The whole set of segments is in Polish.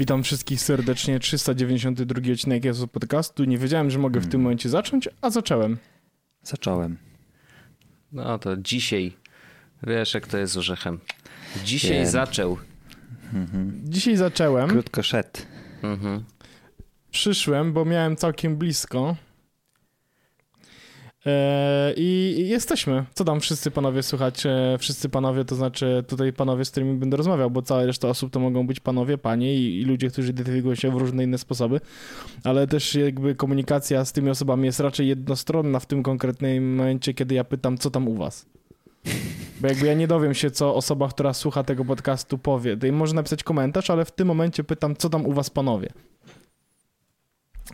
Witam wszystkich serdecznie. 392 odcinek jest podcastu. Nie wiedziałem, że mogę w tym momencie zacząć, a zacząłem. Zacząłem. No to dzisiaj. Wiesz, jak to jest z orzechem. Dzisiaj Wiem. zaczął. Mhm. Dzisiaj zacząłem. Krótko szedł. Mhm. Przyszłem, bo miałem całkiem blisko. E, I jesteśmy. Co tam wszyscy panowie słuchać? Wszyscy panowie, to znaczy tutaj panowie, z którymi będę rozmawiał, bo cała reszta osób to mogą być panowie, panie i, i ludzie, którzy identyfikują się w różne inne sposoby, ale też jakby komunikacja z tymi osobami jest raczej jednostronna w tym konkretnym momencie, kiedy ja pytam, co tam u was. Bo jakby ja nie dowiem się, co osoba, która słucha tego podcastu powie. Może napisać komentarz, ale w tym momencie pytam, co tam u was panowie.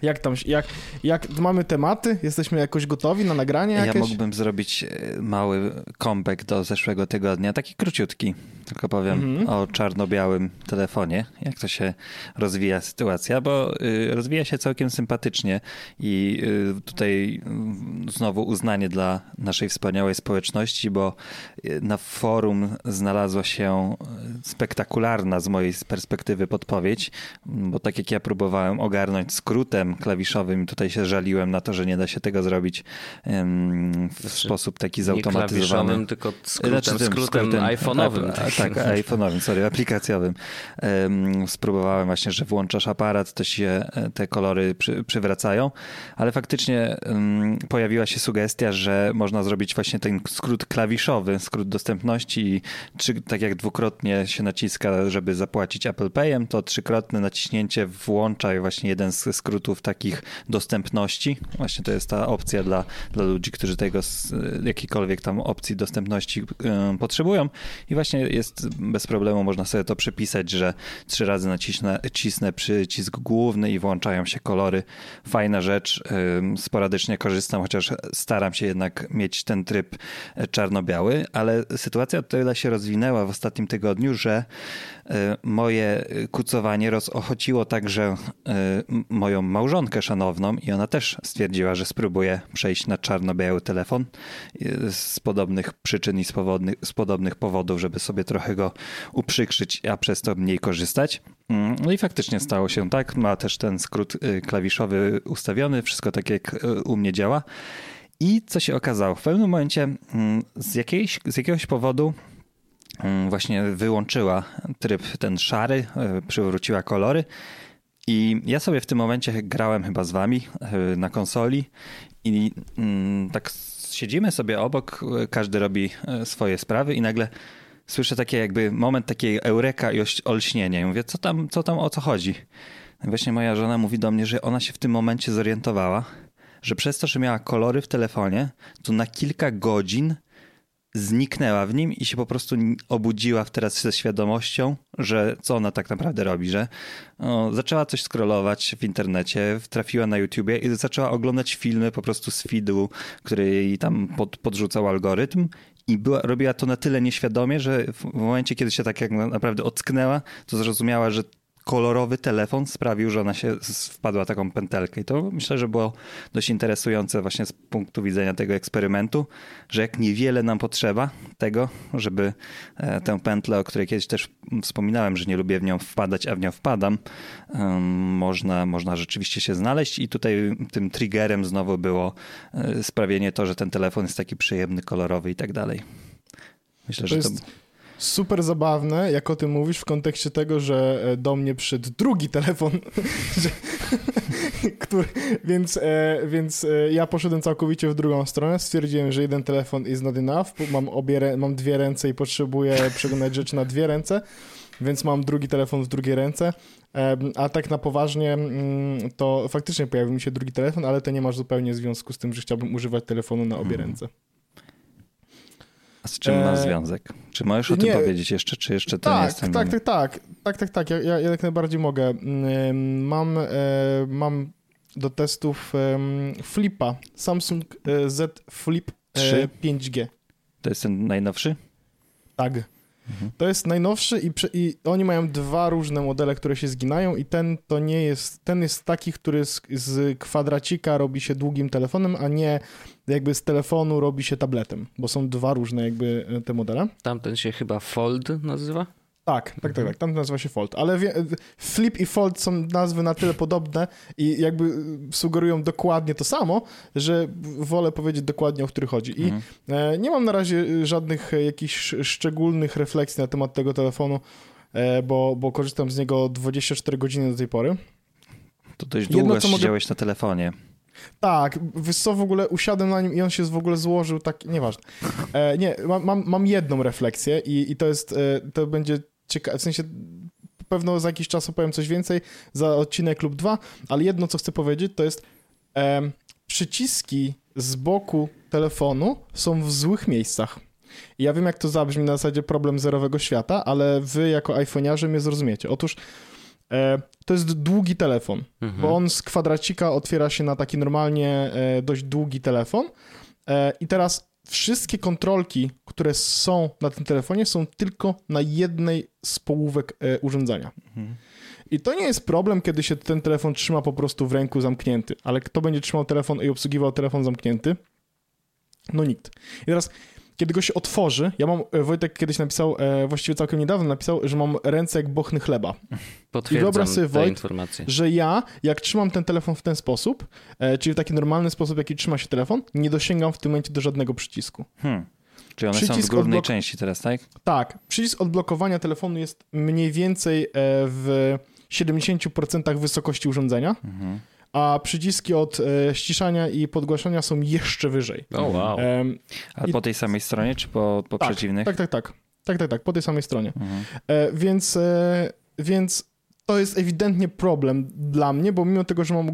Jak tam, jak, jak mamy tematy? Jesteśmy jakoś gotowi na nagranie jakieś? Ja mógłbym zrobić e, mały comeback do zeszłego tygodnia, taki króciutki, tylko powiem mhm. o czarno-białym telefonie, jak to się rozwija sytuacja, bo y, rozwija się całkiem sympatycznie i y, tutaj y, znowu uznanie dla naszej wspaniałej społeczności, bo na forum znalazła się spektakularna z mojej perspektywy podpowiedź, bo tak jak ja próbowałem ogarnąć skrótem klawiszowym i tutaj się żaliłem na to, że nie da się tego zrobić w znaczy, sposób taki zautomatyzowany. Nie tylko skrótem, znaczy, skrótem, skrótem iPhone'owym. tak, iPhone'owym, sorry, aplikacjowym. Spróbowałem właśnie, że włączasz aparat, to się e, te kolory przy, przywracają, ale faktycznie pojawiła się sugestia, że można zrobić właśnie ten skrót klawiszowy, skrót dostępności i trzy, tak jak dwukrotnie się naciska, żeby zapłacić Apple Payem, to trzykrotne naciśnięcie włącza właśnie jeden z skrótów produktów takich dostępności. Właśnie to jest ta opcja dla, dla ludzi, którzy tego jakiejkolwiek tam opcji dostępności yy, potrzebują. I właśnie jest bez problemu, można sobie to przepisać, że trzy razy nacisnę cisnę przycisk główny i włączają się kolory. Fajna rzecz. Yy, sporadycznie korzystam, chociaż staram się jednak mieć ten tryb czarno-biały, ale sytuacja o tyle się rozwinęła w ostatnim tygodniu, że moje kucowanie rozochociło także e, moją małżonkę szanowną i ona też stwierdziła, że spróbuje przejść na czarno-biały telefon e, z podobnych przyczyn i z, powodnych, z podobnych powodów, żeby sobie trochę go uprzykrzyć, a przez to mniej korzystać. Mm, no i faktycznie stało się tak. Ma też ten skrót klawiszowy ustawiony, wszystko tak jak u mnie działa. I co się okazało? W pewnym momencie mm, z, jakiejś, z jakiegoś powodu właśnie wyłączyła tryb ten szary, e, przywróciła kolory. I ja sobie w tym momencie grałem chyba z wami e, na konsoli i mm, tak siedzimy sobie obok, e, każdy robi swoje sprawy i nagle słyszę takie jakby moment takiej eureka i olśnienia. I mówię, co tam, co tam, o co chodzi? I właśnie moja żona mówi do mnie, że ona się w tym momencie zorientowała, że przez to, że miała kolory w telefonie, to na kilka godzin zniknęła w nim i się po prostu obudziła teraz ze świadomością, że co ona tak naprawdę robi, że o, zaczęła coś scrollować w internecie, trafiła na YouTubie i zaczęła oglądać filmy po prostu z feedu, który jej tam pod, podrzucał algorytm i była, robiła to na tyle nieświadomie, że w momencie, kiedy się tak jak naprawdę ocknęła, to zrozumiała, że kolorowy telefon sprawił, że ona się wpadła taką pętelkę. I to myślę, że było dość interesujące właśnie z punktu widzenia tego eksperymentu, że jak niewiele nam potrzeba tego, żeby e, tę pętlę, o której kiedyś też wspominałem, że nie lubię w nią wpadać, a w nią wpadam, można, można rzeczywiście się znaleźć i tutaj tym triggerem znowu było e, sprawienie to, że ten telefon jest taki przyjemny, kolorowy i tak dalej. Myślę, to że to... Jest super zabawne, jak o tym mówisz, w kontekście tego, że e, do mnie przyszedł drugi telefon, że, który, więc, e, więc e, ja poszedłem całkowicie w drugą stronę, stwierdziłem, że jeden telefon is not enough, mam, obie, mam dwie ręce i potrzebuję przeglądać rzeczy na dwie ręce, więc mam drugi telefon w drugiej ręce, a tak na poważnie mm, to faktycznie pojawił mi się drugi telefon, ale to nie ma zupełnie związku z tym, że chciałbym używać telefonu na obie hmm. ręce. A z czym ma e, związek? Czy możesz o tym powiedzieć jeszcze, czy jeszcze to tak, nie jest ten tak, tak, tak, tak, tak, tak, ja, ja jak najbardziej mogę. Mm, mam, e, mam do testów Flipa, Samsung e, Z Flip 3? 5G. To jest ten najnowszy? Tak. To jest najnowszy i, i, oni mają dwa różne modele, które się zginają i ten to nie jest, ten jest taki, który z, z kwadracika robi się długim telefonem, a nie jakby z telefonu robi się tabletem, bo są dwa różne jakby e, te modele. Tamten się chyba Fold nazywa? Tak, tak, tak, tak. Tam nazywa się Fold. Ale wie, Flip i Fold są nazwy na tyle podobne i jakby sugerują dokładnie to samo, że wolę powiedzieć dokładnie, o który chodzi. I mhm. e, nie mam na razie żadnych e, jakichś szczególnych refleksji na temat tego telefonu, e, bo, bo korzystam z niego 24 godziny do tej pory. To dość długo Jedno, siedziałeś mogę... na telefonie. Tak, wiesz co, w ogóle usiadłem na nim i on się w ogóle złożył tak, nieważne. E, nie, mam, mam, mam jedną refleksję i, i to jest, e, to będzie ciekawe, w sensie pewno za jakiś czas opowiem coś więcej za odcinek lub dwa, ale jedno, co chcę powiedzieć, to jest e, przyciski z boku telefonu są w złych miejscach. I ja wiem, jak to zabrzmi na zasadzie problem zerowego świata, ale wy jako iPhone'iarze mnie zrozumiecie. Otóż e, to jest długi telefon, mhm. bo on z kwadracika otwiera się na taki normalnie e, dość długi telefon. E, I teraz wszystkie kontrolki, które są na tym telefonie, są tylko na jednej z połówek e, urządzenia. Mhm. I to nie jest problem, kiedy się ten telefon trzyma po prostu w ręku zamknięty, ale kto będzie trzymał telefon i obsługiwał telefon zamknięty? No nikt. I teraz kiedy go się otworzy, ja mam, e, Wojtek kiedyś napisał, e, właściwie całkiem niedawno napisał, że mam ręce jak bochny chleba. Potwierdzam I wyobraź sobie, Wojt, że ja, jak trzymam ten telefon w ten sposób, e, czyli w taki normalny sposób, jaki trzyma się telefon, nie dosięgam w tym momencie do żadnego przycisku. Hmm. Czyli one przycisk są w górnej części teraz, tak? Tak. Przycisk odblokowania telefonu jest mniej więcej w 70% wysokości urządzenia. Mhm a przyciski od e, ściszania i podgłaszania są jeszcze wyżej. O oh, wow. Um, a po tej samej stronie, czy po, po tak, przeciwnych? Tak, tak, tak. Tak, tak, tak, po tej samej stronie. Mhm. E, więc, e, więc to jest ewidentnie problem dla mnie, bo mimo tego, że mam e,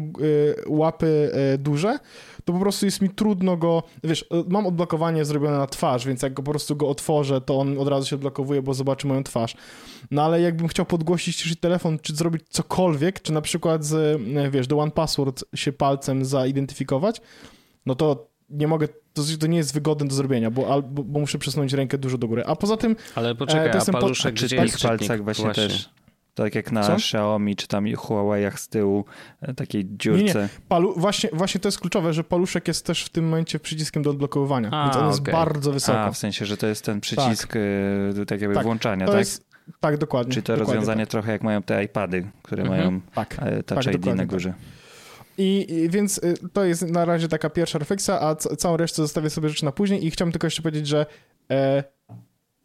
łapy e, duże, to po prostu jest mi trudno go, wiesz, e, mam odblokowanie zrobione na twarz, więc jak go po prostu go otworzę, to on od razu się odblokowuje, bo zobaczy moją twarz. No ale jakbym chciał podgłosić czy telefon, czy zrobić cokolwiek, czy na przykład z, wiesz, do One Password się palcem zaidentyfikować, no to nie mogę, to, to nie jest wygodne do zrobienia, bo, bo, bo muszę przesunąć rękę dużo do góry. A poza tym... Ale poczekaj, e, a paluszek po, gdzie w palcach właśnie, właśnie też... Tak jak na Co? Xiaomi czy tam Huawei'ach z tyłu, e, takiej dziurce. Nie, nie. Palu, właśnie, właśnie to jest kluczowe, że paluszek jest też w tym momencie przyciskiem do odblokowania, A, więc on jest bardzo wysoko. A, w sensie, że to jest ten przycisk tak, e, tak jakby tak, włączania, tak? Jest, tak, dokładnie. Czyli to dokładnie rozwiązanie tak. trochę jak mają te iPady, które mhm. mają tak, e, Touch tak, ID na tak. górze. I, I, więc to jest na razie taka pierwsza refleksja, a całą resztę zostawię sobie rzeczy na później i chciałbym tylko jeszcze powiedzieć, że e,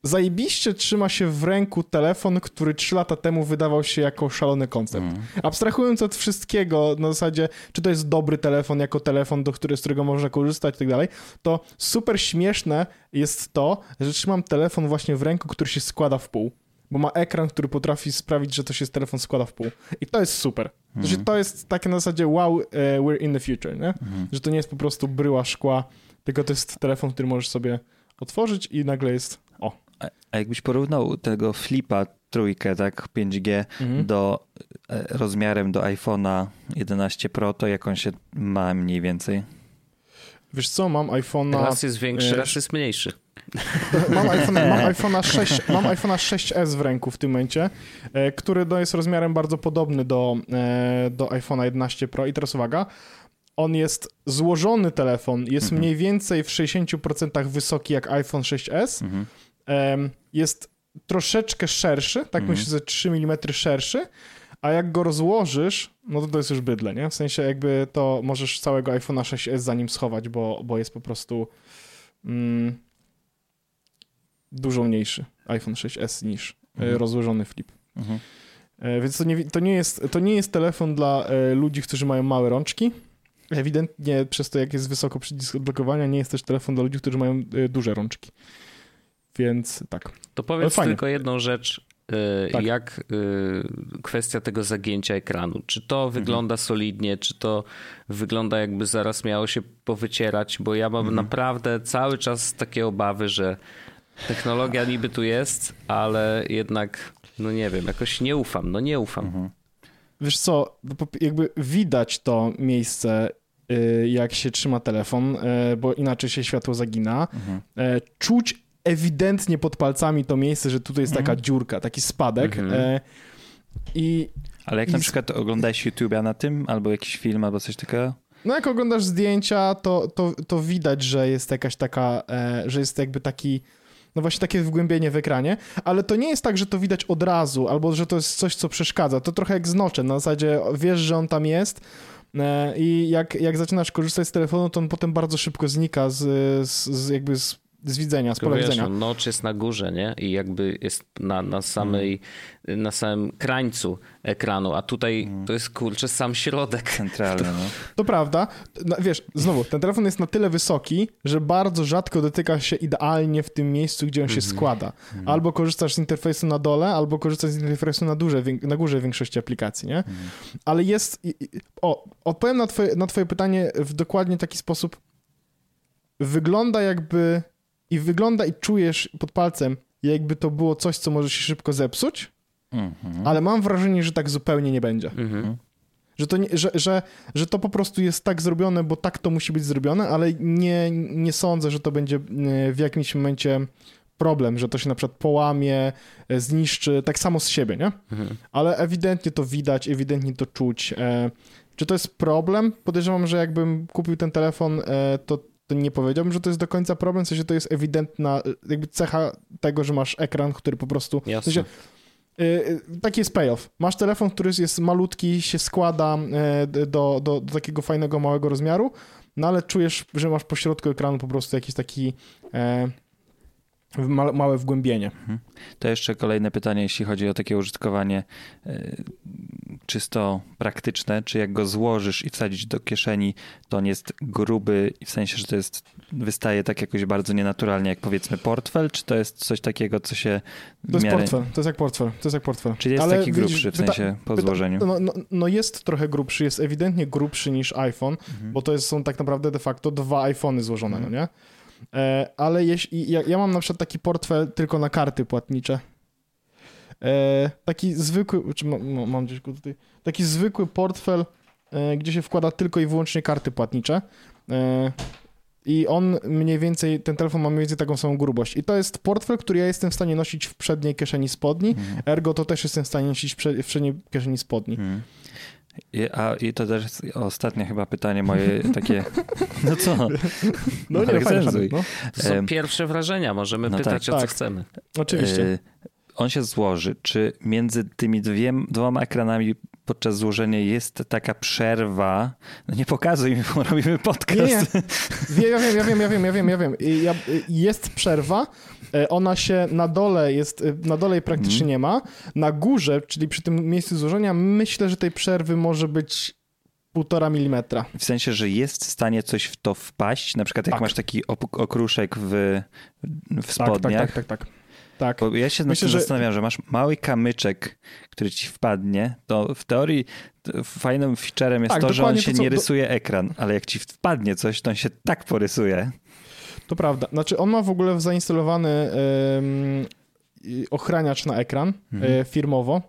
zajebiście trzyma się w ręku telefon, który 3 lata temu wydawał się jako szalony koncept. Mm. Abstrahując od wszystkiego, na zasadzie, czy to jest dobry telefon jako telefon, do który, z którego można korzystać i tak dalej, to super śmieszne jest to, że trzymam telefon właśnie w ręku, który się składa w pół. Bo ma ekran, który potrafi sprawić, że to się telefon składa w pół. I to jest super. Mm. Znaczy, to jest takie na zasadzie wow, uh, we're in the future, nie? Mm. Że to nie jest po prostu bryła szkła, tylko to jest telefon, który możesz sobie otworzyć i nagle jest a jakbyś porównał tego flipa trójkę, tak, 5G mhm. do e, rozmiarem do iPhone'a 11 Pro, to jak on się ma mniej więcej? Wiesz co, mam iPhone'a... Raz jest większy, raz jest mniejszy. Mam iPhone'a mam iPhone 6, mam iPhone'a 6s w ręku w tym momencie, e, który jest rozmiarem bardzo podobny do, e, do iPhone'a 11 Pro. I teraz uwaga, on jest złożony telefon, jest mhm. mniej więcej w 60% wysoki jak iPhone 6s, mhm jest troszeczkę szerszy, tak mm. myślę, że 3 mm szerszy, a jak go rozłożysz, no to to jest już bydle, nie? W sensie jakby to możesz całego iPhone'a 6s za nim schować, bo, bo jest po prostu mm, dużo mniejszy iPhone 6s niż mm. rozłożony flip. Mm. Więc to nie, to, nie jest, to nie jest telefon dla e, ludzi, którzy mają małe rączki. Ewidentnie przez to, jak jest wysoko przycisk odblokowania, nie jest też telefon dla ludzi, którzy mają e, duże rączki. Więc tak. To powiedz tylko jedną rzecz. Y, tak. Jak y, kwestia tego zagięcia ekranu? Czy to mhm. wygląda solidnie, czy to wygląda jakby zaraz miało się powycierać? Bo ja mam mhm. naprawdę cały czas takie obawy, że technologia niby tu jest, ale jednak, no nie wiem, jakoś nie ufam, no nie ufam. Mhm. Wiesz co, jakby widać to miejsce, y, jak się trzyma telefon, bo inaczej się światło zagina. Mhm. Czuć ewidentnie pod palcami to miejsce, że tutaj jest taka mhm. dziurka, taki spadek. Mhm. E, I, Ale jak i... na przykład oglądałeś YouTube'a na tym, albo jakiś film, albo coś takiego? No jak oglądasz zdjęcia, to, to, to widać, że jest jakaś taka, e, że jest jakby taki no właśnie takie wgłębienie w ekranie, ale to nie jest tak, że to widać od razu, albo że to jest coś, co przeszkadza. To trochę jak z noczem, na zasadzie wiesz, że on tam jest, e, i jak, jak zaczynasz korzystać z telefonu, to on potem bardzo szybko znika z, z, z jakby z z widzenia, z pola wiesz, widzenia. No, nocz jest na górze, nie? I jakby jest na, na samej, mm. na samym krańcu ekranu, a tutaj mm. to jest kurczę sam środek. Centralny, no. To prawda. No, wiesz, znowu, ten telefon jest na tyle wysoki, że bardzo rzadko dotyka się idealnie w tym miejscu, gdzie on się mm. składa. Mm. Albo korzystasz z interfejsu na dole, albo korzystasz z interfejsu na, duże, na górze większości aplikacji, nie? Mm. Ale jest... O, odpowiem na twoje, na twoje pytanie w dokładnie taki sposób. Wygląda jakby i wygląda i czujesz pod palcem, jakby to było coś, co może się szybko zepsuć, mhm. ale mam wrażenie, że tak zupełnie nie będzie. Mhm. Że, to nie, że, że, że to po prostu jest tak zrobione, bo tak to musi być zrobione, ale nie, nie sądzę, że to będzie e, w jakimś momencie problem, że to się na przykład połamie, e, zniszczy, tak samo z siebie, nie? Mhm. Ale ewidentnie to widać, ewidentnie to czuć. E, czy to jest problem? Podejrzewam, że jakbym kupił ten telefon, to to nie powiedziałbym, że to jest do końca problem, w sensie to jest ewidentna jakby cecha tego, że masz ekran, który po prostu... Jasne. W sensie, y, taki jest payoff. Masz telefon, który jest malutki, się składa y, do, do, do, takiego fajnego, małego rozmiaru, no ale czujesz, że masz po środku ekranu po prostu jakiś taki e, małe wgłębienie. Mhm. To jeszcze kolejne pytanie, jeśli chodzi o takie użytkowanie e, czysto praktyczne, czy jak go złożysz i wsadzić do kieszeni, to on jest gruby w sensie, że to jest, wystaje tak jakoś bardzo nienaturalnie, jak powiedzmy portfel, czy to jest coś takiego, co się To jest miarę... portfel, to jest jak portfel, to jest jak portfel. Czyli jest Ale taki grubszy w sensie po złożeniu? No, no, no, jest trochę grubszy, jest ewidentnie grubszy niż iPhone, mhm. bo to jest, są tak naprawdę de facto dwa iPhony złożone, mhm. no nie? E, ale jeśli, ja, ja mam na przykład taki portfel tylko na karty płatnicze. E, taki zwykły, czy mam, mam gdzieś go tutaj, taki zwykły portfel, e, gdzie się wkłada tylko i wyłącznie karty płatnicze. I on mniej więcej, ten telefon ma mniej więcej taką samą grubość. I to jest portfel, który ja jestem w stanie nosić w przedniej kieszeni spodni, mhm. ergo to też jestem w stanie nosić w przedniej kieszeni spodni. Mhm. I, a, I to też ostatnie chyba pytanie moje takie, no co? No, nie, fajnie, no. To są pierwsze wrażenia, możemy no pytać tak, o co tak. chcemy. Oczywiście. On się złoży. Czy między tymi dwie, dwoma ekranami podczas złożenia jest taka przerwa. No nie pokazuj mi, bo robimy podcast. Nie, nie. Ja wiem, ja wiem, ja wiem, ja wiem, ja wiem. Ja, jest przerwa, e, ona się na dole jest, e, na dole jej praktycznie mm. nie ma. Na górze, czyli przy tym miejscu złożenia, myślę, że tej przerwy może być półtora milimetra. W sensie, że jest w stanie coś w to wpaść, na przykład jak tak. masz taki okruszek w, w spodniach. Tak, tak, tak, tak. tak. Tak. Bo ja się Myślę, że... zastanawiam, że masz mały kamyczek, który ci wpadnie, to w teorii fajnym featurem jest tak, to, że on się to, co... nie rysuje ekran, ale jak ci wpadnie coś, to on się tak porysuje. To prawda. Znaczy on ma w ogóle zainstalowany ochraniacz na ekran mhm. E, firmowo,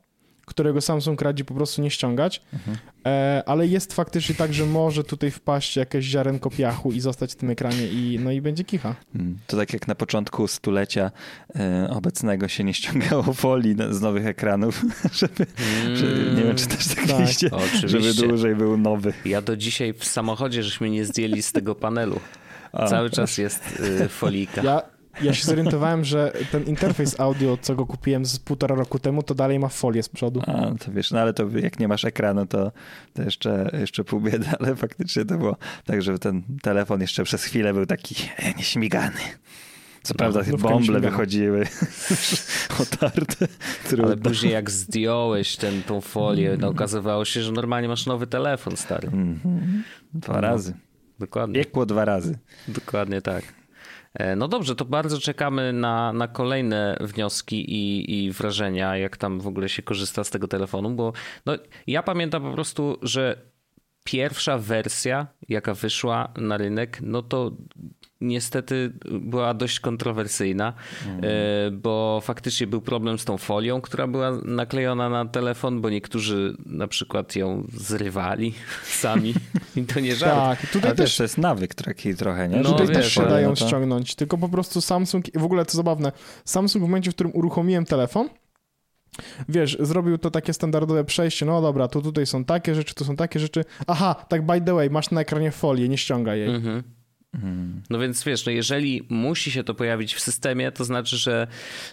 którego Samsung radzi po prostu nie ściągać, mhm. e, ale jest faktycznie tak, że może tutaj wpaść jakieś ziarenko piachu i zostać w tym ekranie i, no i będzie kicha. Hmm. To tak jak na początku stulecia e, obecnego się nie ściągało folii z nowych ekranów, żeby, żeby nie wiem, czy też tak, tak. Iście, żeby dłużej był nowy. Ja do dzisiaj w samochodzie żeśmy nie zdjęli z tego panelu. A, Cały czas jest y, folika. Ja, ja się zorientowałem, że ten interfejs audio, co go kupiłem z półtora roku temu, to dalej ma folię z przodu. A, to wiesz, no ale to jak nie masz ekranu, to, to jeszcze, jeszcze pół biedy, ale faktycznie to było tak, że ten telefon jeszcze przez chwilę był taki nieśmigany. Co no, prawda te bąble wychodziły otarte. Ale później jak zdjąłeś ten, tą folię, no okazywało się, że normalnie masz nowy telefon stary. Mm -hmm. Dwa no, razy. Dokładnie. Piekło dwa razy. Dokładnie tak. E, no dobrze, to bardzo czekamy na, na kolejne wnioski i, i wrażenia, jak tam w ogóle się korzysta z tego telefonu, bo no, ja pamiętam po prostu, że pierwsza wersja, jaka wyszła na rynek, no to niestety była dość kontrowersyjna, mm. bo faktycznie był problem z tą folią, która była naklejona na telefon, bo niektórzy na przykład ją zrywali sami i to nie żart. Tak, tutaj też to jest nawyk taki trochę, nie? No, tutaj wiesz, też się dają to... ściągnąć, tylko po prostu Samsung, w ogóle to zabawne, Samsung w momencie, w którym uruchomiłem telefon, Wiesz, zrobił to takie standardowe przejście, no dobra, to tutaj są takie rzeczy, tu są takie rzeczy. Aha, tak by the way, masz na ekranie folię, nie ściągaj jej. Mhm. No więc wiesz, no jeżeli musi się to pojawić w systemie, to znaczy, że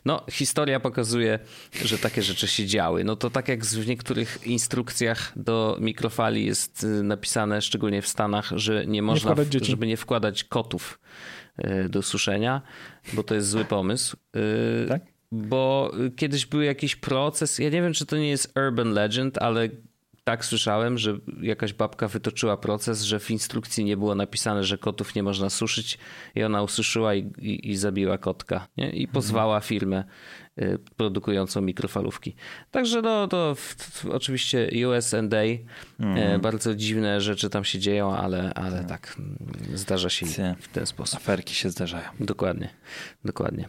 no, historia pokazuje, że takie rzeczy się działy. No to tak jak w niektórych instrukcjach do mikrofali jest y, napisane, szczególnie w Stanach, że nie można, nie żeby nie wkładać kotów y, do suszenia, bo to jest zły pomysł. Y, tak? Bo kiedyś był jakiś proces, ja nie wiem, czy to nie jest urban legend, ale tak słyszałem, że jakaś babka wytoczyła proces, że w instrukcji nie było napisane, że kotów nie można suszyć i ona ususzyła i, i, i zabiła kotka nie? i pozwała firmę y, produkującą mikrofalówki. Także no to w, w, oczywiście USA, mm. bardzo dziwne rzeczy tam się dzieją, ale, ale tak, tak zdarza się w ten sposób. Aferki się zdarzają. Dokładnie, dokładnie.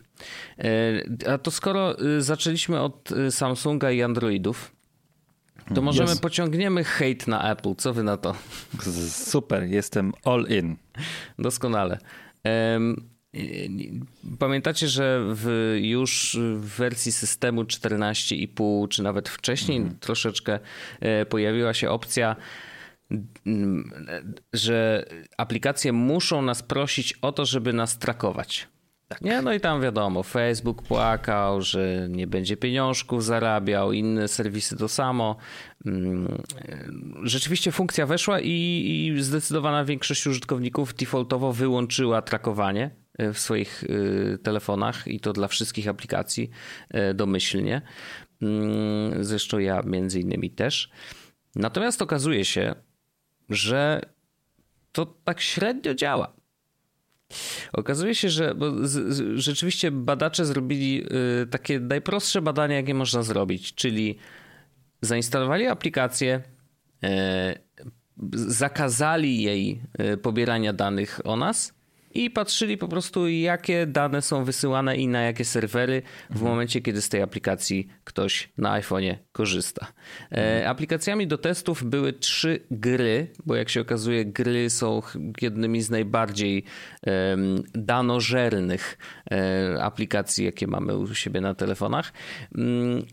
E, a to skoro y, zaczęliśmy od y, Samsunga i Androidów, to możemy yes. pociągniemy hejt na Apple. Co wy na to? Super, jestem all in. Doskonale. Pamiętacie, że w, już w wersji systemu 14,5, czy nawet wcześniej mm. troszeczkę e, pojawiła się opcja, że aplikacje muszą nas prosić o to, żeby nas trakować. Tak. Nie, no i tam wiadomo, Facebook płakał, że nie będzie pieniążków zarabiał, inne serwisy to samo. Mm, rzeczywiście funkcja weszła i, i zdecydowana większość użytkowników defaultowo wyłączyła trakowanie e, w swoich e, telefonach i to dla wszystkich aplikacji e, domyślnie. Mm, zresztą ja między innymi też. Natomiast okazuje się, że to tak średnio działa. Okazuje się, że z, z, rzeczywiście badacze zrobili y, takie najprostsze badania, jakie można zrobić, czyli zainstalowali aplikację, y, zakazali jej y, pobierania danych o nas i patrzyli po prostu, jakie dane są wysyłane i na jakie serwery w mhm. momencie, kiedy z tej aplikacji ktoś na iPhone'ie korzysta. E, mhm. aplikacjami do testów były trzy gry, bo jak się okazuje, gry są jednymi z najbardziej danożernych e, aplikacji, jakie mamy u siebie na telefonach. Mm,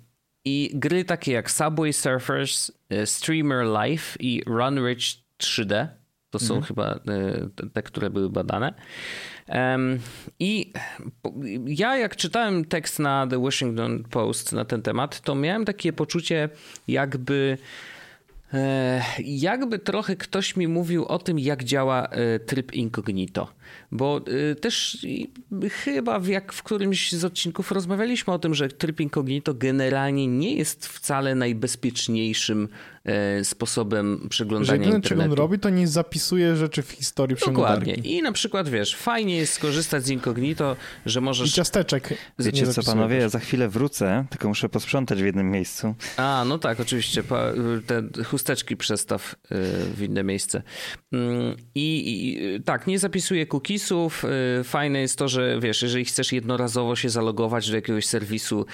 I gry takie jak Subway Surfers, e, Streamer Life i Run Rich 3D to są mhm. chyba e, te, które były badane. I ja, jak czytałem tekst na The Washington Post na ten temat, to miałem takie poczucie, jakby. E, jakby trochę ktoś mi mówił o tym, jak działa e, tryb incognito. Bo też chyba w, jak w którymś z odcinków rozmawialiśmy o tym, że tryb incognito generalnie nie jest wcale najbezpieczniejszym E, sposobem przeglądania że jedyne, internetu. czego on robi, to nie zapisuje rzeczy w historii Dokładnie. I na przykład, wiesz, fajnie jest skorzystać z incognito, że możesz... I ciasteczek. Wiecie co, panowie, ja za chwilę wrócę, tylko muszę posprzątać w jednym miejscu. A, no tak, oczywiście. Te chusteczki przestaw e, w inne miejsce. Mm, I, i tak, nie zapisuję cookiesów. E, fajne jest to, że wiesz, jeżeli chcesz jednorazowo się zalogować do jakiegoś serwisu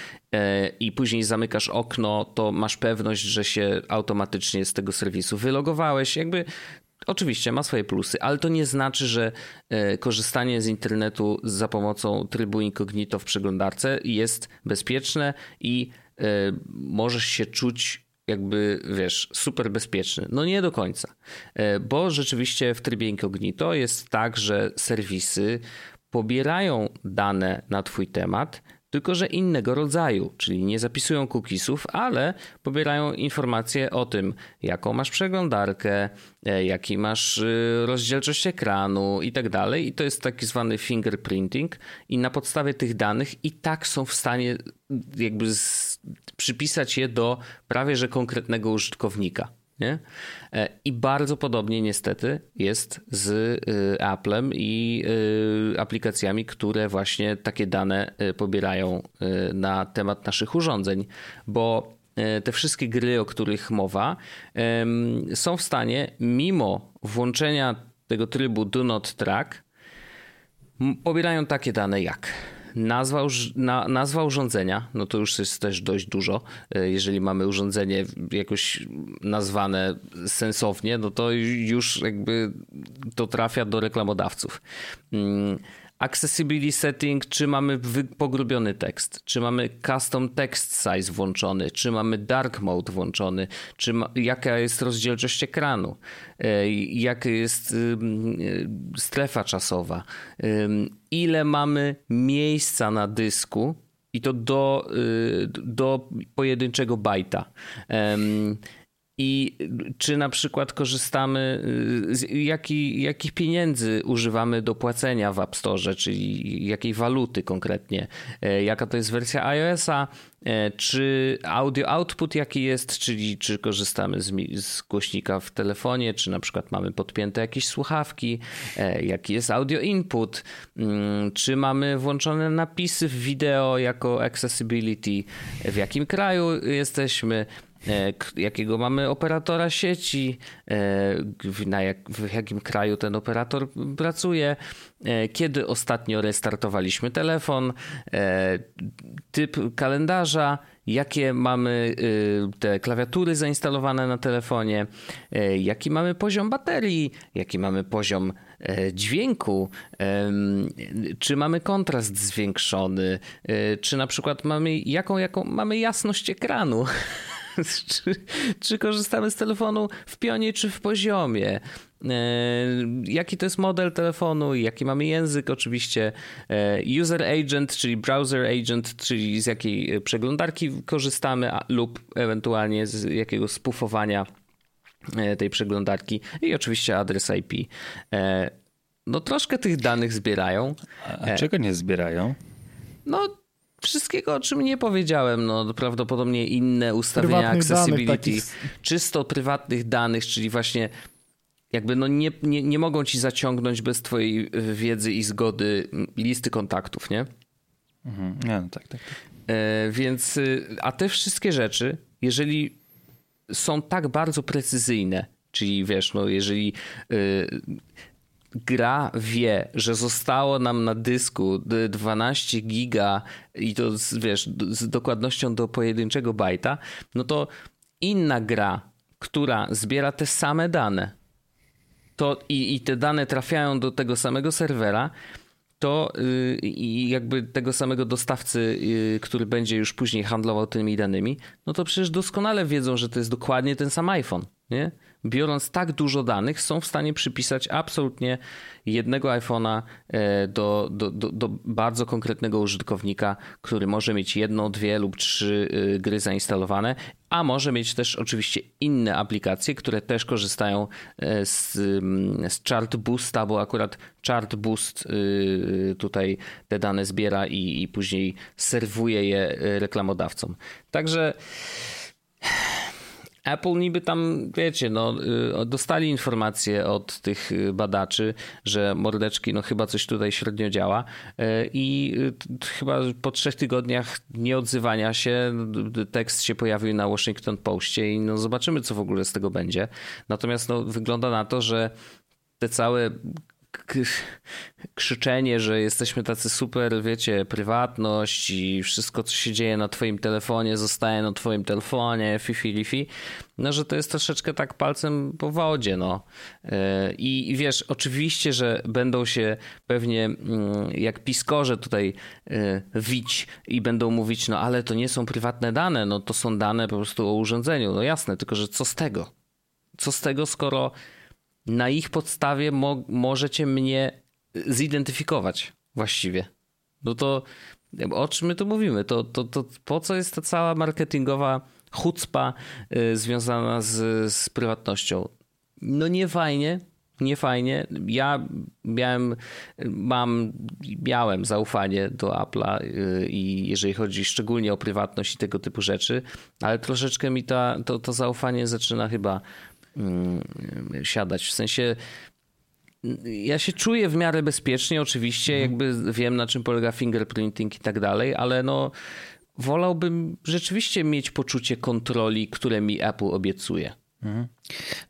i później zamykasz okno, to masz pewność, że się automatycznie automatycznie z tego serwisu wylogowałeś. Jakby Oczywiście ma swoje plusy, ale to nie znaczy, że e, korzystanie z internetu za pomocą trybu incognito w przeglądarce jest bezpieczne i e, możesz się czuć jakby, wiesz, super bezpieczny. No nie do końca, e, bo rzeczywiście w trybie incognito jest tak, że serwisy pobierają dane na twój temat, tylko że innego rodzaju, czyli nie zapisują cookiesów, ale pobierają informacje o tym, jaką masz przeglądarkę, e, jaki masz y, rozdzielczość ekranu i tak dalej. I to jest taki zwany fingerprinting i na podstawie tych danych i tak są w stanie jakby z, przypisać je do prawie że konkretnego użytkownika. Nie? E, I bardzo podobnie niestety jest z y, Applem i y, aplikacjami, które właśnie takie dane pobierają na temat naszych urządzeń, bo te wszystkie gry, o których mowa, są w stanie, mimo włączenia tego trybu Do Not Track, pobierają takie dane jak Nazwa, na, nazwa urządzenia, no to już jest też dość dużo. E, jeżeli mamy urządzenie jakoś nazwane sensownie, no to już jakby to trafia do reklamodawców. Accessibility setting, czy mamy pogrubiony tekst, czy mamy custom text size włączony, czy mamy dark mode włączony, czy ma, jaka jest rozdzielczość ekranu, e, jaka jest strefa czasowa, ile mamy miejsca na dysku i to do, y, do pojedynczego bajta. I czy na przykład korzystamy, y, z jaki, jakich pieniędzy używamy do płacenia w App Store, czyli jakiej waluty konkretnie, e, jaka to jest wersja iOS-a, e, czy audio output jaki jest, czyli czy korzystamy z, z głośnika w telefonie, czy na przykład mamy podpięte jakieś słuchawki, e, jaki jest audio input, mm, czy mamy włączone napisy w wideo jako accessibility, w jakim kraju jesteśmy, jakiego mamy operatora sieci, e, na jak, w jakim kraju ten operator pracuje, e, kiedy ostatnio restartowaliśmy telefon, typ kalendarza, jakie mamy te klawiatury zainstalowane na telefonie, jaki mamy poziom baterii, jaki mamy poziom dźwięku, czy mamy kontrast zwiększony, czy na przykład mamy jaką, jaką mamy jasność ekranu. czy, czy korzystamy z telefonu w pionie czy w poziomie. E, jaki to jest model telefonu, jaki mamy język, oczywiście. E, user agent, czyli browser agent, czyli z jakiej przeglądarki korzystamy, a, lub ewentualnie z jakiego spufowania e, tej przeglądarki i oczywiście adres IP. No troszkę tych danych zbierają. A czego nie zbierają? No wszystkiego, o czym nie powiedziałem. No, prawdopodobnie inne ustawienia prywatnych accessibility, danych, czysto prywatnych danych, czyli właśnie jakby no nie, nie, nie mogą ci zaciągnąć bez twojej wiedzy i zgody listy kontaktów, nie? Mhm. Ja, no tak, tak. tak. E, więc, y, a te wszystkie rzeczy, jeżeli są tak bardzo precyzyjne, czyli wiesz, no jeżeli y, gra wie, że zostało nam na dysku 12 giga i to z, wiesz, z dokładnością do pojedynczego bajta, no to inna gra, która zbiera te same dane to i, i te dane trafiają do tego samego serwera, to yy, i jakby tego samego dostawcy, yy, który będzie już później handlował tymi danymi, no to przecież doskonale wiedzą, że to jest dokładnie ten sam iPhone, nie? Biorąc tak dużo danych, są w stanie przypisać absolutnie jednego iPhone'a e, do, do, do, do, bardzo konkretnego użytkownika, który może mieć jedną, dwie lub trzy e, gry zainstalowane, a może mieć też oczywiście inne aplikacje, które też korzystają e, z, z Chart Boosta, bo akurat Chart Boost tutaj te dane zbiera i, i później serwuje je reklamodawcom. Także Apple niby tam, wiecie, no, y, dostali informacje od tych y, badaczy, że mordeczki, no chyba coś tutaj średnio działa y, i chyba po trzech tygodniach nieodzywania się tekst się pojawił na Washington Postie i no zobaczymy, co w ogóle z tego będzie. Natomiast no, wygląda na to, że te całe krzyczenie, że jesteśmy tacy super, wiecie, prywatność i wszystko, co się dzieje na twoim telefonie, zostaje na twoim telefonie, fifi, lifi, no, że to jest troszeczkę tak palcem po wodzie, no. E, I, wiesz, oczywiście, że będą się pewnie mm, jak piskorze tutaj e, wić i będą mówić, no ale to nie są prywatne dane, no to są dane po prostu o urządzeniu. No jasne, tylko że co z tego? Co z tego, skoro na ich podstawie mo możecie mnie zidentyfikować właściwie. No to o czym my tu mówimy? To, to, to po co jest ta cała marketingowa chucpa y, związana z, z prywatnością? No nie fajnie, nie fajnie. Ja miałem, mam, miałem zaufanie do Apple'a y, i jeżeli chodzi szczególnie o prywatność i tego typu rzeczy, ale troszeczkę mi ta, to, to zaufanie zaczyna chyba siadać. W sensie ja się czuję w miarę bezpiecznie, oczywiście, mhm. jakby wiem na czym polega fingerprinting i tak dalej, ale no wolałbym rzeczywiście mieć poczucie kontroli, które mi Apple obiecuje. Mhm.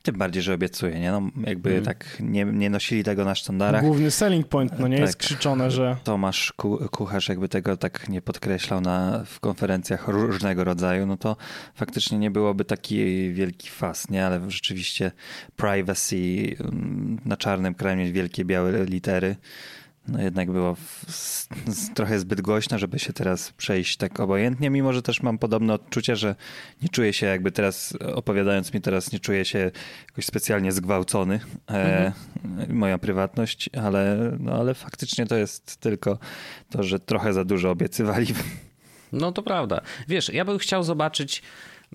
Tym bardziej, że obiecuje, nie? No, jakby mm. tak nie, nie nosili tego na sztandarach. Główny selling point, no nie tak. jest krzyczone, że... Tomasz Kucharz jakby tego tak nie podkreślał na, w konferencjach różnego rodzaju, no to faktycznie nie byłoby taki wielki fas, nie? Ale rzeczywiście privacy mm, na czarnym kranie wielkie białe litery no jednak było trochę zbyt głośno, żeby się teraz przejść tak obojętnie, mimo że też mam podobne odczucie, że nie czuję się jakby teraz, opowiadając mi teraz, nie czuję się jakoś specjalnie zgwałcony, e, mhm. moja prywatność, ale, no, ale faktycznie to jest tylko to, że trochę za dużo obiecywali. No to prawda. Wiesz, ja bym chciał zobaczyć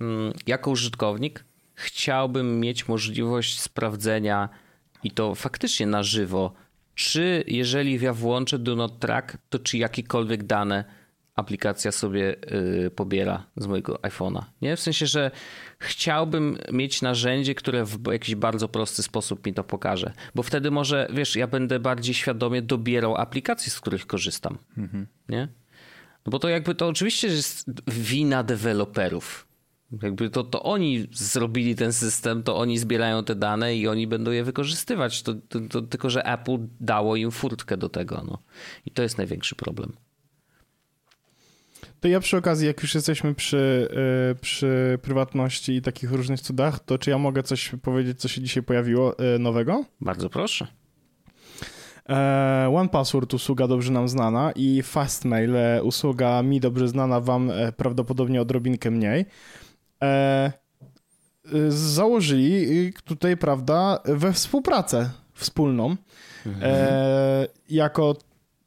mm, jako użytkownik, chciałbym mieć możliwość sprawdzenia i to faktycznie na żywo, czy jeżeli ja włączę Do Not Track, to czy jakiekolwiek dane aplikacja sobie yy, pobiera z mojego iPhone'a. Nie? W sensie, że chciałbym mieć narzędzie, które w jakiś bardzo prosty sposób mi to pokaże. Bo wtedy może, wiesz, ja będę bardziej świadomie dobierał aplikacje, z których korzystam. Mhm. Nie? No bo to jakby to oczywiście jest wina deweloperów. Jakby to, to oni zrobili ten system, to oni zbierają te dane i oni będą je wykorzystywać. To, to, to tylko, że Apple dało im furtkę do tego. No. I to jest największy problem. To ja przy okazji, jak już jesteśmy przy, yy, przy prywatności i takich różnych cudach, to czy ja mogę coś powiedzieć, co się dzisiaj pojawiło yy, nowego? Bardzo proszę. E, One Password usługa dobrze nam znana i Fastmail e, usługa mi dobrze znana, wam prawdopodobnie odrobinkę mniej e, y, założyli tutaj, prawda, we współpracę wspólną. E, jako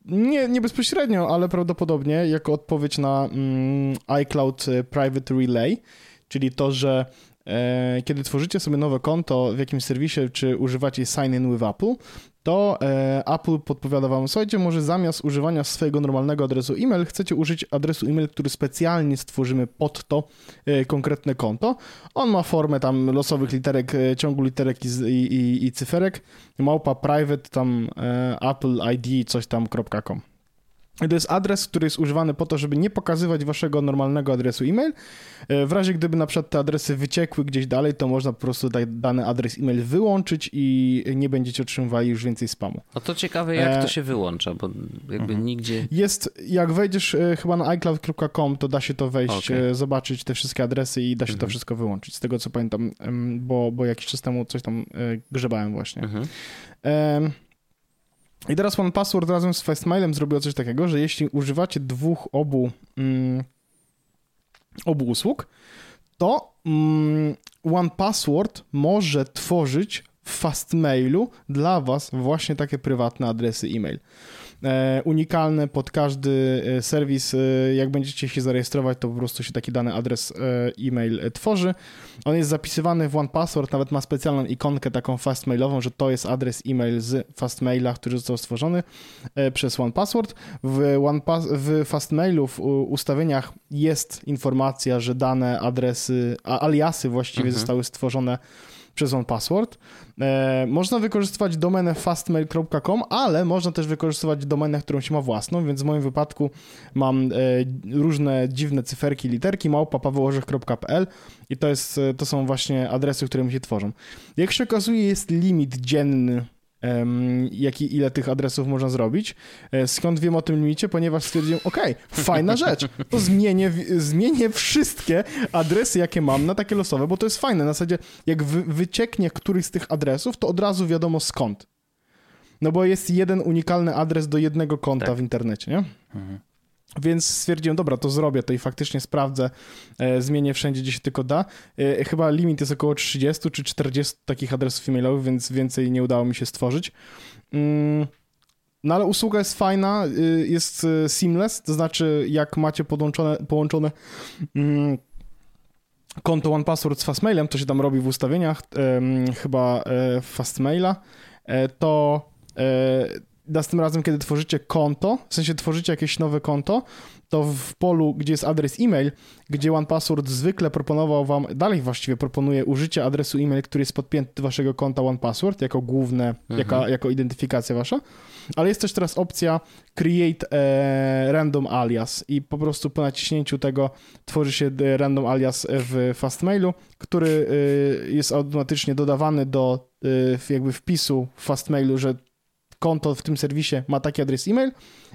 nie, nie bezpośrednio, ale prawdopodobnie jako odpowiedź na mm, iCloud Private Relay, czyli to, że e, kiedy tworzycie sobie nowe konto w jakimś serwisie, czy używacie Sign In with Apple, to e, Apple podpowiada wam, słuchajcie, może zamiast używania swojego normalnego adresu e-mail, chcecie użyć adresu e-mail, który specjalnie stworzymy pod to e, konkretne konto. On ma formę tam losowych literek, e, ciągu literek i, i, i cyferek, małpa private tam Apple ID coś tam.com. To jest adres, który jest używany po to, żeby nie pokazywać waszego normalnego adresu e-mail. E, w razie gdyby na przykład te adresy wyciekły gdzieś dalej, to można po prostu dany adres e-mail wyłączyć i nie będziecie otrzymywali już więcej spamu. No to ciekawe, jak e... to się wyłącza, bo jakby mhm. nigdzie... Jest, jak wejdziesz e, chyba na iCloud.com, to da się to wejść, okay. zobaczyć te wszystkie adresy i da się mhm. to wszystko wyłączyć. Z tego co pamiętam, bo, bo jakiś czas temu coś tam grzebałem właśnie. Mhm. I teraz One Password razem z Fastmailem zrobiło coś takiego, że jeśli używacie dwóch obu, mm, obu usług, to mm, One Password może tworzyć w Fastmailu dla Was właśnie takie prywatne adresy e-mail. E, unikalne pod każdy e, serwis. E, jak będziecie się zarejestrować, to po prostu się taki dany adres e-mail tworzy. On jest zapisywany w OnePassword, nawet ma specjalną ikonkę taką fastmailową, że to jest adres e-mail z fastmaila, który został stworzony przez OnePassword. W, OnePass w fastmailu w ustawieniach jest informacja, że dane adresy, aliasy właściwie mhm. zostały stworzone przez OnePassword. E, można wykorzystywać domenę fastmail.com, ale można też wykorzystywać domenę, którą się ma własną, więc w moim wypadku mam e, różne dziwne cyferki, literki, małpa i to, jest, e, to są właśnie adresy, które mi się tworzą. Jak się okazuje, jest limit dzienny jaki, ile tych adresów można zrobić. E, skąd wiem o tym limicie? Ponieważ stwierdziłem, ok, fajna rzecz, to zmienię, zmienię wszystkie adresy, jakie mam na takie losowe, bo to jest fajne. Na zasadzie, jak wy, wycieknie któryś z tych adresów, to od razu wiadomo skąd. No bo jest jeden unikalny adres do jednego konta tak. w internecie, nie? Mhm. Więc stwierdziłem, dobra, to zrobię to i faktycznie sprawdzę, e, zmienię wszędzie, gdzie się tylko da. E, chyba limit jest około 30 czy 40 takich adresów e-mailowych, więc więcej nie udało mi się stworzyć. Mm, no ale usługa jest fajna, y, jest y, seamless, to znaczy jak macie podłączone, połączone mm, konto OnePassword z Fastmailem, to się tam robi w ustawieniach, chyba e, Fastmaila, to następnym razem, kiedy tworzycie konto, w sensie tworzycie jakieś nowe konto, to w polu, gdzie jest adres e-mail, gdzie OnePassword zwykle proponował wam, dalej właściwie proponuje użycie adresu e-mail, który jest podpięty do waszego konta OnePassword jako główne, mhm. jako, jako identyfikacja wasza, ale jest też teraz opcja create e, random alias i po prostu po naciśnięciu tego tworzy się random alias w Fastmailu, który e, jest automatycznie dodawany do e, jakby wpisu w Fastmailu, że konto w tym serwisie ma taki adres e-mail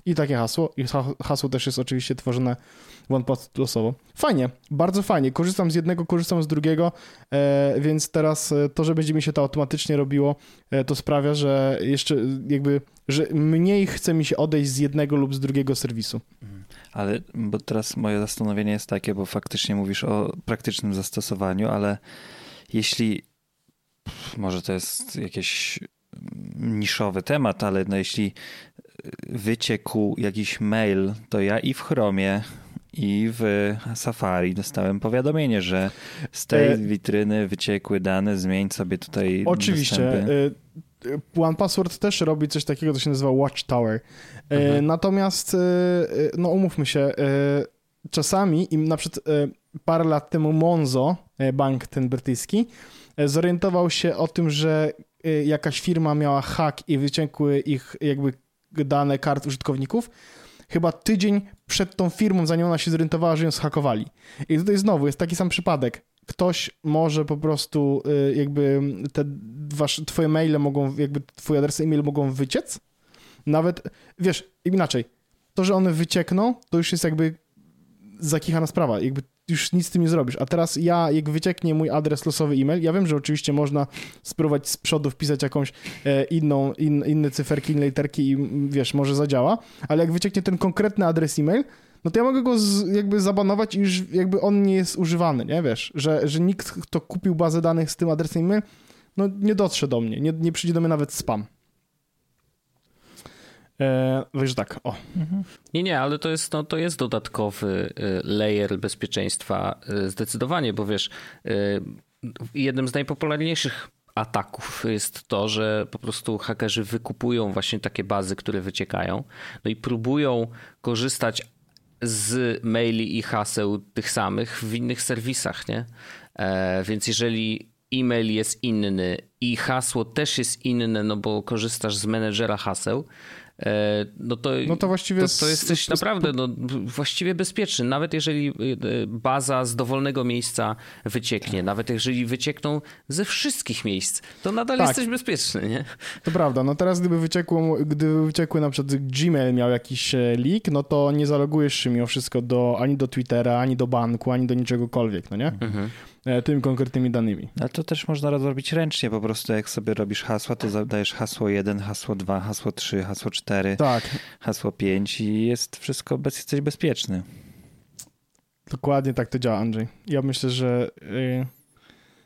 i takie hasło. I hasło też jest oczywiście tworzone OnePass losowo. Fajnie, bardzo fajnie. Korzystam z jednego, korzystam z drugiego, e, więc teraz e, to, że będzie mi się to automatycznie robiło, e, to sprawia, że jeszcze jakby, że mniej chce mi się odejść z jednego lub z drugiego serwisu. Mhm. Ale, bo teraz moje zastanowienie jest takie, bo faktycznie mówisz o praktycznym zastosowaniu, ale jeśli, może to jest jakiś niszowy temat, ale no jeśli wyciekł jakiś mail, to ja i w Chromie, i w Safari dostałem powiadomienie, że z tej e... witryny wyciekły dane, zmień sobie tutaj Oczywiście. Dostępy. One Password też robi coś takiego, co się nazywa Watchtower. Mhm. Natomiast, e, no umówmy się, e, czasami, im na przykład parę lat temu Monzo, bank ten brytyjski, zorientował się o tym, że jakaś firma miała hack i wyciekły ich jakby dane kart użytkowników, chyba tydzień przed tą firmą, zanim ona się zorientowała, że ją zhakowali. I tutaj znowu jest taki sam przypadek. Ktoś może po prostu y, jakby te wasze, twoje maile mogą, jakby twój adres e-mail mogą wyciec. Nawet, wiesz, inaczej, to, że one wyciekną, to już jest jakby zakichana sprawa. Jakby już nic z tym nie zrobisz. A teraz ja, jak wycieknie mój adres losowy e-mail, ja wiem, że oczywiście można spróbować z przodu wpisać jakąś e, inną, in, inne cyferki, inne literki i wiesz, może zadziała, ale jak wycieknie ten konkretny adres e-mail, no to ja mogę go z, jakby zabanować i już jakby on nie jest używany, nie? Wiesz, że, że nikt, kto kupił bazę danych z tym adresem e-mail, no nie dotrze do mnie, nie, nie przyjdzie do mnie nawet spam. E, wiesz tak, o. Mhm. Nie, nie, ale to jest, no, to jest dodatkowy e, layer bezpieczeństwa e, zdecydowanie, bo wiesz, jednym z najpopularniejszych ataków jest to, że po prostu hakerzy wykupują właśnie takie bazy, które wyciekają, no i próbują korzystać z maili i haseł tych samych w innych serwisach, nie? więc jeżeli e-mail jest inny i hasło też jest inne, no bo korzystasz z menedżera haseł, E, no to, no to właściwie to, to jesteś naprawdę no, właściwie bezpieczny. Nawet jeżeli e, baza z dowolnego miejsca wycieknie, nawet jeżeli wyciekną ze wszystkich miejsc, to nadal tak. jesteś bezpieczny, nie? To prawda. No teraz gdyby wyciekło, gdyby wyciekły na przykład Gmail miał jakiś e, leak, no to nie zalogujesz się mimo wszystko do, ani do Twittera, ani do banku, ani do niczegokolwiek, no nie? Mhm. E, tymi konkretnymi danymi. Ale to też można rozrobić ręcznie, po prostu jak sobie robisz hasła, to zadajesz hasło 1, hasło 2, hasło 3, hasło 4, tak. hasło 5 i jest wszystko, bez, jesteś bezpieczny. Dokładnie tak to działa, Andrzej. Ja myślę, że... Yy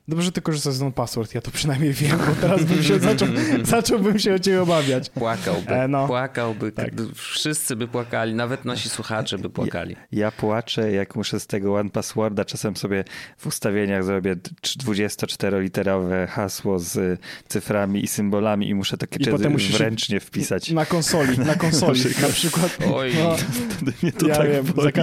Dobrze, że ty korzystasz z non-password, ja to przynajmniej wiem, bo teraz bym się zaczął, zacząłbym się o ciebie obawiać. Płakałby, e, no. płakałby, tak. wszyscy by płakali, nawet nasi słuchacze by płakali. Ja, ja płaczę, jak muszę z tego one-passworda, czasem sobie w ustawieniach zrobię 24-literowe hasło z cyframi i symbolami i muszę takie I wręcznie wpisać. Na konsoli, na konsoli na przykład. Oj, no, mnie to ja tak wiem, za, ka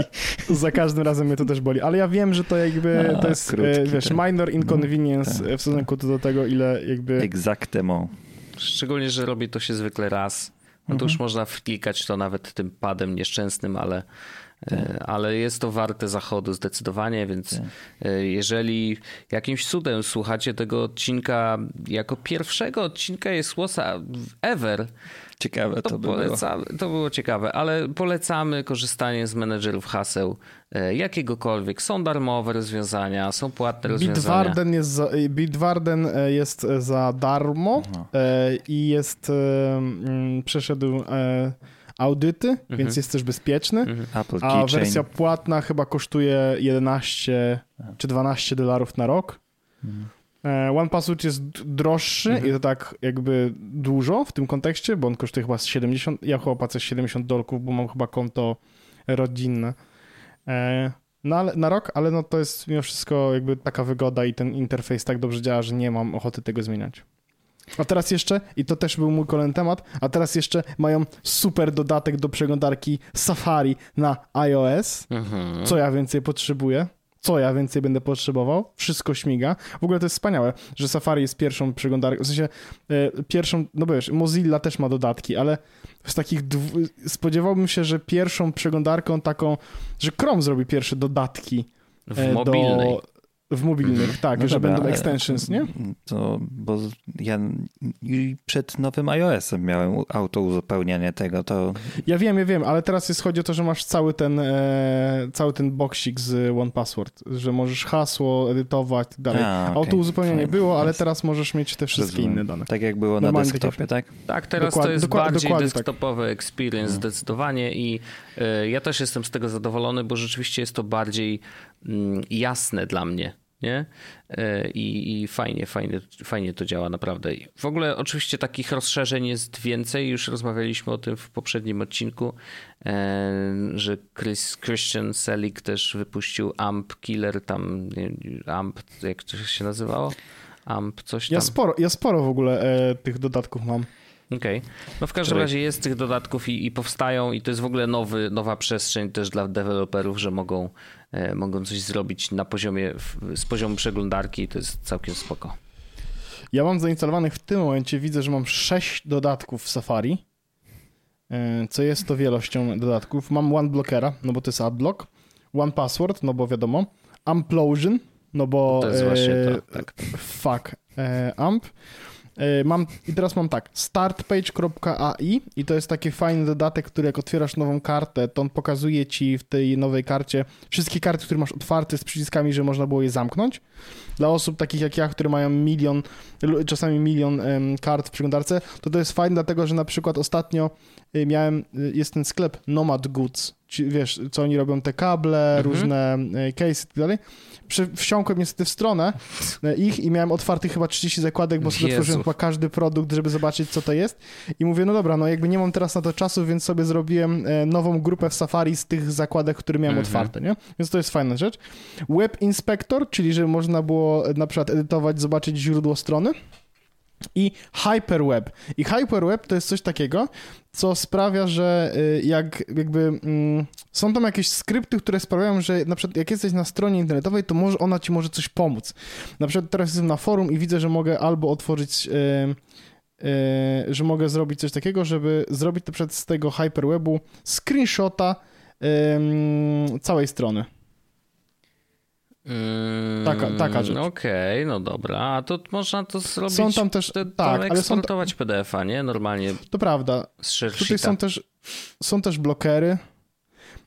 za, każdym razem mnie to też boli, ale ja wiem, że to jakby, A, to jest, krótki, e, wiesz, tak. minor inconvenience convenience tak. w stosunku do tego, ile jakby... Exactement. Szczególnie, że robi to się zwykle raz. No to mhm. już można wklikać to nawet tym padem nieszczęsnym, ale, tak. E, ale jest to warte zachodu zdecydowanie, więc tak. E, jeżeli jakimś cudem słuchacie tego odcinka jako pierwszego odcinka jest Łosa ever, Ciekawe to, to było. To było ciekawe, ale polecamy korzystanie z menedżerów haseł e, jakiegokolwiek. Są darmowe rozwiązania, są płatne rozwiązania. Bitwarden jest za, Bitwarden e, jest e, za darmo Aha. i jest mm, przeszedł audyty, mhm. więc jest też bezpieczny. Mhm. a wersja płatna chyba kosztuje 11 czy 12 dolarów na rok. Mhm. E, One Password jest droższy mhm. i to tak jakby dużo w tym kontekście, bo on kosztuje chyba 70, ja chyba płacę 70 dolków, bo mam chyba konto rodzinne. E, no ale, na rok, ale no to jest mimo wszystko jakby taka wygoda i ten interfejs tak dobrze działa, że nie mam ochoty tego zmieniać. A teraz jeszcze, i to też był mój kolejny temat, a teraz jeszcze mają super dodatek do przeglądarki Safari na iOS. Mhm. Co ja więcej potrzebuję? Co ja więcej będę potrzebował, wszystko śmiga. W ogóle to jest wspaniałe, że Safari jest pierwszą przeglądarką, w sensie e, pierwszą, no wiesz, Mozilla też ma dodatki, ale z takich, spodziewałbym się, że pierwszą przeglądarką taką, że Chrome zrobi pierwsze dodatki w e, mobilnej. Do, W mobilnych, mhm. tak, no że dobra, będą extensions, nie? To, bo ja przed nowym iOS-em miałem auto uzupełnianie tego, to... Ja wiem, ja wiem, ale teraz jest chodzi o to, że masz cały ten e, cały ten boxik z One Password, że możesz hasło edytować i tak dalej. A, okay. Auto uzupełnianie było, ale teraz możesz mieć te wszystkie Rozumiem. inne dane. Tak jak było Normalnie na desktopie, tak? Tak, teraz dokładnie, to jest bardziej tak. desktopowy tak. experience no. zdecydowanie i e, ja też jestem z tego zadowolony, bo rzeczywiście jest to bardziej mm, jasne dla mnie nie? E, I, I, fajnie, fajnie, fajnie to działa naprawdę. W ogóle oczywiście takich rozszerzeń jest więcej, już rozmawialiśmy o tym w poprzednim odcinku, e, że Chris, Christian Selig też wypuścił AMP Killer, tam AMP, jak to się nazywało? AMP coś tam. Ja sporo, ja sporo w ogóle e, tych dodatków mam. Okej. Okay. No w każdym razie jest tych dodatków i, i, powstają i to jest w ogóle nowy, nowa przestrzeń też dla deweloperów, że mogą, e, mogą coś zrobić na poziomie, z poziomu przeglądarki i to jest całkiem spoko. Ja mam zainstalowanych w tym momencie, widzę, że mam sześć dodatków w Safari, e, co jest to wielością dodatków. Mam One Blockera, no bo to jest AdBlock, One Password, no bo wiadomo, Amplosion, no bo... To jest właśnie to, tak. Fuck, e, AMP. E, mam, I teraz mam tak, startpage.ai i to jest taki fajny dodatek, który jak otwierasz nową kartę, to on pokazuje ci w tej nowej karcie wszystkie karty, które masz otwarte z przyciskami, że można było je zamknąć. Dla osób takich jak ja, które mają milion, czasami milion kart w przeglądarce, to to jest fajne, dlatego że na przykład ostatnio y, miałem, y, jest ten sklep Nomad Goods, wiesz, co oni robią, te kable, mhm. różne y, case i tak dalej wsiąkłem niestety w stronę e, ich i miałem otwartych chyba 30 zakładek, bo sobie otworzyłem chyba każdy produkt, żeby zobaczyć, co to jest. I mówię, no dobra, no jakby nie mam teraz na to czasu, więc sobie zrobiłem e, nową grupę w Safari z tych zakładek, które miałem mhm. otwarte, nie? Więc to jest fajna rzecz. Web Inspector, czyli żeby można było na przykład edytować, zobaczyć źródło strony i Hyperweb. I Hyperweb to jest coś takiego, co sprawia, że y, jak jakby mm, są tam jakieś skrypty, które sprawiają, że na przykład jak jesteś na stronie internetowej, to może ona ci może coś pomóc. Na przykład teraz jestem na forum i widzę, że mogę albo otworzyć yy, yy, że mogę zrobić coś takiego, żeby zrobić na przykład z tego Hyperwebu screenshota yy, całej strony. Taka, taka rzecz. Okej, okay, no dobra. A to można to zrobić. Są tam też. Te, tak, ale eksportować są... PDF-a, nie? Normalnie. To prawda. Z Tutaj są też, są też blokery.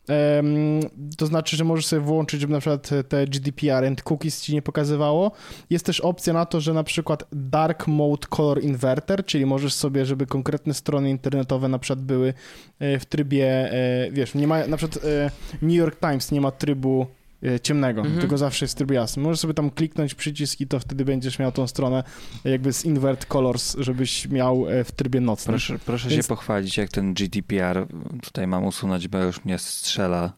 Um, to znaczy, że możesz sobie włączyć, żeby na przykład te GDPR and cookies ci nie pokazywało. Jest też opcja na to, że na przykład Dark Mode Color Inverter, czyli możesz sobie, żeby konkretne strony internetowe na przykład były e, w trybie, e, wiesz, nie ma, na przykład e, New York Times nie ma trybu ciemnego, mhm. tylko zawsze jest tryb jasny. Możesz sobie tam kliknąć przycisk i to wtedy będziesz miał tą stronę jakby z invert colors, żebyś miał e, w trybie nocnym. Proszę, proszę Więc... się pochwalić, jak ten GDPR tutaj mam usunąć, bo już mnie strzela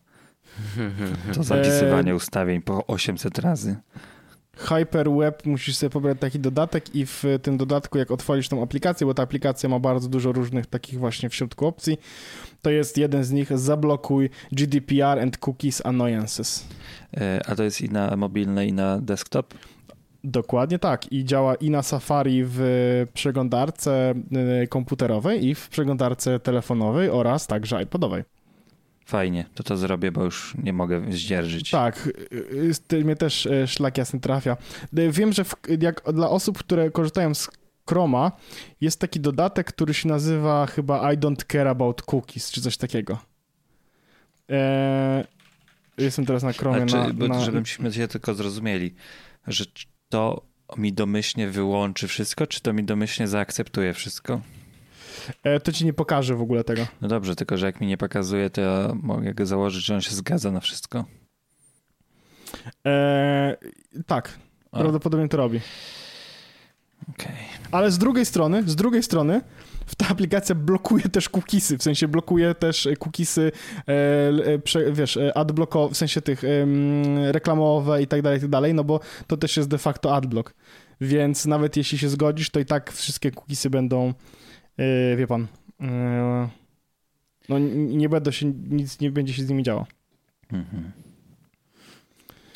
to zapisywanie e... ustawień po 800 razy. Hyperweb musisz sobie pobrać taki dodatek i w tym dodatku, jak otworzysz tą aplikację, bo ta aplikacja ma bardzo dużo różnych takich właśnie w środku opcji, to jest jeden z nich, zablokuj GDPR and cookies annoyances. E, a to jest i na mobilne, i na desktop? Dokładnie tak. I działa i na Safari w przeglądarce e, komputerowej, i w przeglądarce telefonowej oraz także iPodowej. Fajnie, to to zrobię, bo już nie mogę zdzierżyć. Tak, mnie też e, szlak jasny trafia. Wiem, że w, jak dla osób, które korzystają z Chroma jest taki dodatek, który się nazywa chyba I don't care about cookies, czy coś takiego. Eee, jestem teraz na Chromie. Czy, na, na... Żebyśmy się tylko zrozumieli, że to mi domyślnie wyłączy wszystko, czy to mi domyślnie zaakceptuje wszystko? E, to ci nie pokaże w ogóle tego. No dobrze, tylko że jak mi nie pokazuje, to ja mogę go założyć, że on się zgadza na wszystko. E, tak, o. prawdopodobnie to robi. Okay. Ale z drugiej strony, z drugiej strony, ta aplikacja blokuje też cookiesy, w sensie blokuje też cookiesy, e, e, wiesz, e, adblockowe, w sensie tych e, reklamowe i tak dalej, i tak dalej, no bo to też jest de facto adblock. Więc nawet jeśli się zgodzisz, to i tak wszystkie cookiesy będą, wie pan, e, no nie będą się, nic nie będzie się z nimi działo. Mhm.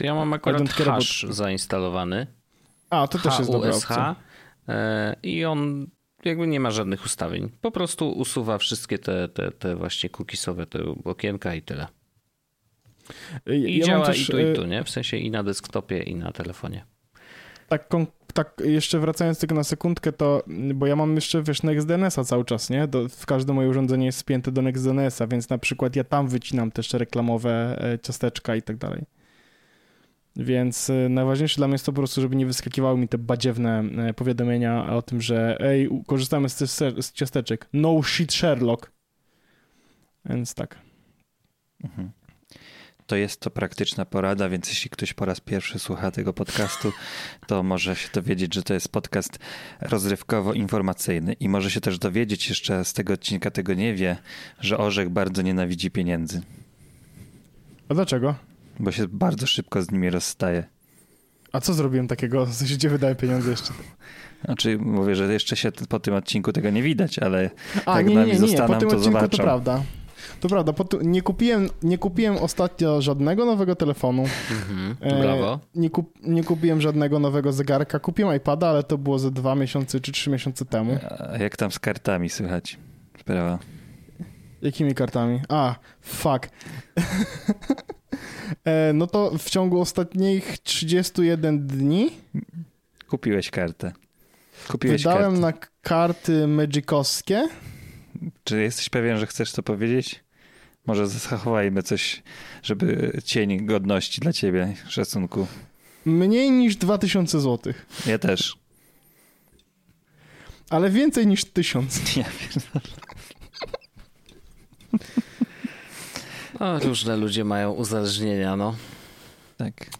Ja mam akurat hash zainstalowany. A, to też jest dobra opcja. E, i on jakby nie ma żadnych ustawień. Po prostu usuwa wszystkie te, te, te właśnie cookiesowe te okienka i tyle. I ja działa też, i tu, i tu, nie? W sensie i na desktopie, i na telefonie. Tak, tak jeszcze wracając tylko na sekundkę, to, bo ja mam jeszcze, wiesz, NextDNS-a cały czas, nie? Do, w każde moje urządzenie jest spięte do NextDNS-a, więc na przykład ja tam wycinam też reklamowe e, ciasteczka i tak dalej. Więc e, najważniejsze dla mnie jest to po prostu, żeby nie wyskakiwały mi te badziewne e, powiadomienia o tym, że ej, korzystamy z, z ciasteczek. No shit Sherlock. Więc tak. Mhm to jest to praktyczna porada, więc jeśli ktoś po raz pierwszy słucha tego podcastu, to może się dowiedzieć, że to jest podcast rozrywkowo-informacyjny i może się też dowiedzieć jeszcze z tego odcinka, tego nie wie, że Orzech bardzo nienawidzi pieniędzy. A dlaczego? Bo się bardzo szybko z nimi rozstaje. A co zrobiłem takiego? Co się wydaje pieniądze jeszcze? Znaczy, mówię, że jeszcze się po tym odcinku tego nie widać, ale A, jak nie, nie, nie, nie, zostaną, po tym to odcinku zobaczą. to prawda. To prawda, nie kupiłem, nie kupiłem ostatnio żadnego nowego telefonu. Mhm, e, brawo. Nie, kup, nie kupiłem żadnego nowego zegarka. Kupiłem iPada, ale to było ze dwa miesiące czy trzy miesiące temu. A jak tam z kartami słychać? Sprawa. Jakimi kartami? A, fuck. e, no to w ciągu ostatnich 31 dni kupiłeś kartę. Kupiłeś Wydałem kartę. na karty magicowskie czy jesteś pewien, że chcesz to powiedzieć? Może zachowajmy coś, żeby cień godności dla ciebie, szacunku. Mniej niż 2000 zł. Ja też. Ale więcej niż 1000. Ja wiem. Różne ludzie mają uzależnienia, no. Tak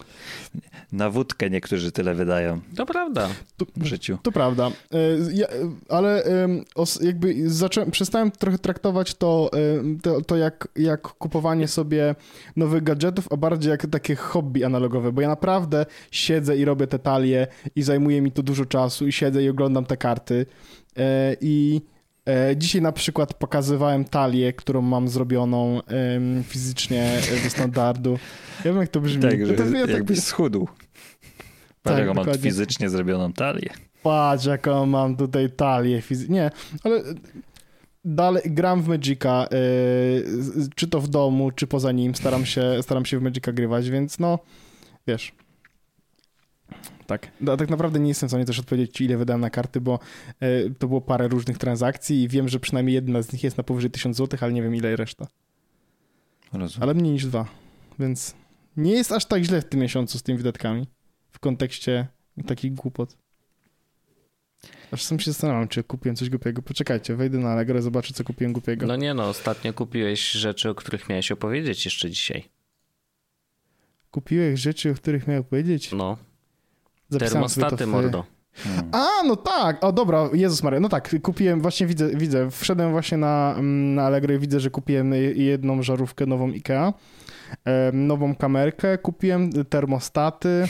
na wódkę niektórzy tyle wydają. To prawda. W życiu. To prawda. E, ja, ale jakby zacząłem, przestałem trochę traktować to, to, to, jak, jak kupowanie sobie nowych gadżetów, a bardziej jak takie hobby analogowe, bo ja naprawdę siedzę i robię te talie i zajmuje mi to dużo czasu i siedzę i oglądam te karty e, i e, Dzisiaj na przykład pokazywałem talię, którą mam zrobioną fizycznie do standardu. Ja wiem, jak to brzmi. Tak, że to, ja, jakbyś schudł. Patrz, tak, jaką mam fizycznie zrobioną talię. Patrz, jaką mam tutaj talię fizycznie. Nie, ale dalej gram w Magica, yy, czy to w domu, czy poza nim. Staram się, staram się w Magica grywać, więc no, wiesz. Tak. No, tak naprawdę nie jestem w stanie też odpowiedzieć ci, ile wydałem na karty, bo y, to było parę różnych transakcji i wiem, że przynajmniej jedna z nich jest na powyżej 1000 zł, ale nie wiem ile reszta. Rozumiem. Ale mniej niż dwa, więc nie jest aż tak źle w tym miesiącu z tymi wydatkami w kontekście takich głupot. Aż sam się zastanawiam, czy kupiłem coś głupiego. Poczekajcie, wejdę na Allegro, zobaczę, co kupiłem głupiego. No nie no, ostatnio kupiłeś rzeczy, o których miałeś opowiedzieć jeszcze dzisiaj. Kupiłeś rzeczy, o których miałem powiedzieć? No. Zapisałem Termostaty, w... mordo. Hmm. A, no tak, o dobra, Jezus Maria, no tak, kupiłem, właśnie widzę, widzę, wszedłem właśnie na, na Allegro i widzę, że kupiłem jedną żarówkę nową IKEA, nową kamerkę, kupiłem termostaty,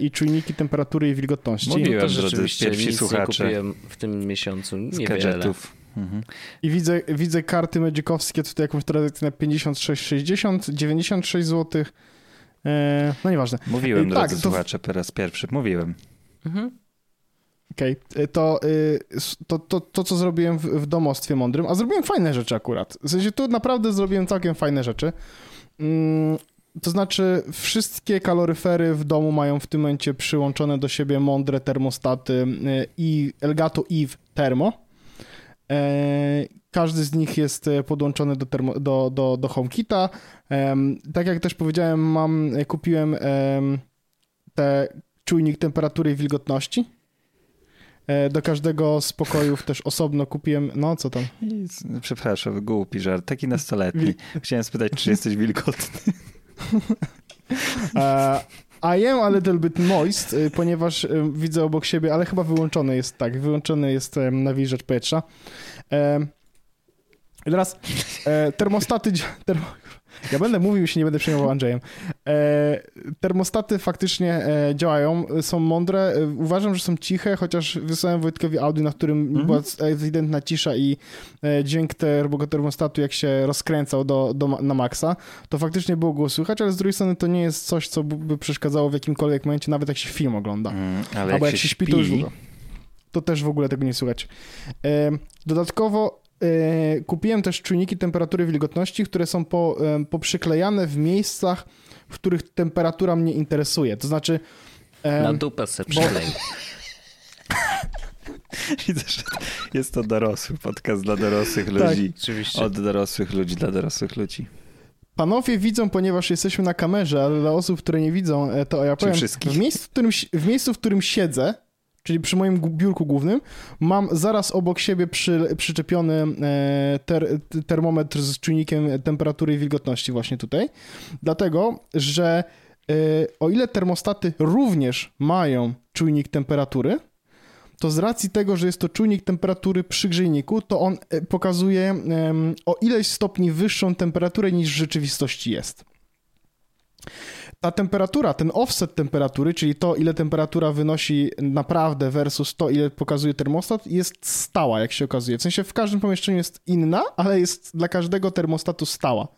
i czujniki temperatury i wilgotności. Mówiłem, to rzeczywiście pierwsi słuchacze. kupiłem w tym miesiącu. Niewiele. Mhm. I widzę, widzę karty medzikowskie, tutaj jakąś transakcję na 56,60, 96 zł. E, no nieważne. Mówiłem, e, drodzy tak, słuchacze, po raz pierwszy. Mówiłem. Mhm. Okej, okay. to, to, to, to, co zrobiłem w, w domostwie mądrym, a zrobiłem fajne rzeczy akurat. W sensie tu naprawdę zrobiłem całkiem fajne rzeczy. To znaczy, wszystkie kaloryfery w domu mają w tym momencie przyłączone do siebie mądre termostaty y, i Elgato Eve Thermo. E, każdy z nich jest e, podłączony do, termo, do, do, do HomeKita. Tak jak też powiedziałem, mam, kupiłem te czujnik temperatury i wilgotności. E, do każdego z pokojów też osobno kupiłem, no co tam? Przepraszam, głupi żart, taki nastoletni. Chciałem spytać, czy jesteś wilgotny. I am a little bit moist, y, ponieważ y, widzę obok siebie, ale chyba wyłączony jest, tak, wyłączony jest nawilżacz powietrza. I teraz e, termostaty, termo, ja będę mówił, jeśli nie będę przejmował Andrzejem. E, termostaty faktycznie e, działają, są mądre. E, uważam, że są ciche, chociaż wysłałem Wojtkowi audio, na którym mm -hmm. była ewidentna cisza i e, dźwięk tego termostatu, jak się rozkręcał do, do, na maksa, to faktycznie było go słychać, ale z drugiej strony to nie jest coś, co by przeszkadzało w jakimkolwiek momencie, nawet jak się film ogląda. Mm, ale Albo jak, jak się, śpi, to już to też w ogóle tego nie słychać. E, dodatkowo kupiłem też czujniki temperatury wilgotności, które są po, poprzyklejane w miejscach, w których temperatura mnie interesuje. To znaczy... Na dupę se. Widzę, że jest to dorosły podcast dla dorosłych tak, ludzi. Tak, oczywiście. Od dorosłych ludzi dla dorosłych ludzi. Panowie widzą, ponieważ jesteśmy na kamerze, ale dla osób, które nie widzą, e, to ja powiem, w miejscu, w którym, w miejscu, w którym siedzę, czyli przy moim biurku głównym, mam zaraz obok siebie przy, przyczepiony e, ter, termometr z czujnikiem temperatury i wilgotności właśnie tutaj, dlatego, że e, o ile termostaty również mają czujnik temperatury, to z racji tego, że jest to czujnik temperatury przy grzejniku, to on e, pokazuje o ileś stopni wyższą temperaturę niż w rzeczywistości jest. Ta temperatura, ten offset temperatury, czyli to, ile temperatura wynosi naprawdę versus to, ile pokazuje termostat, jest stała, jak się okazuje. W sensie w każdym pomieszczeniu jest inna, ale jest dla każdego termostatu stała.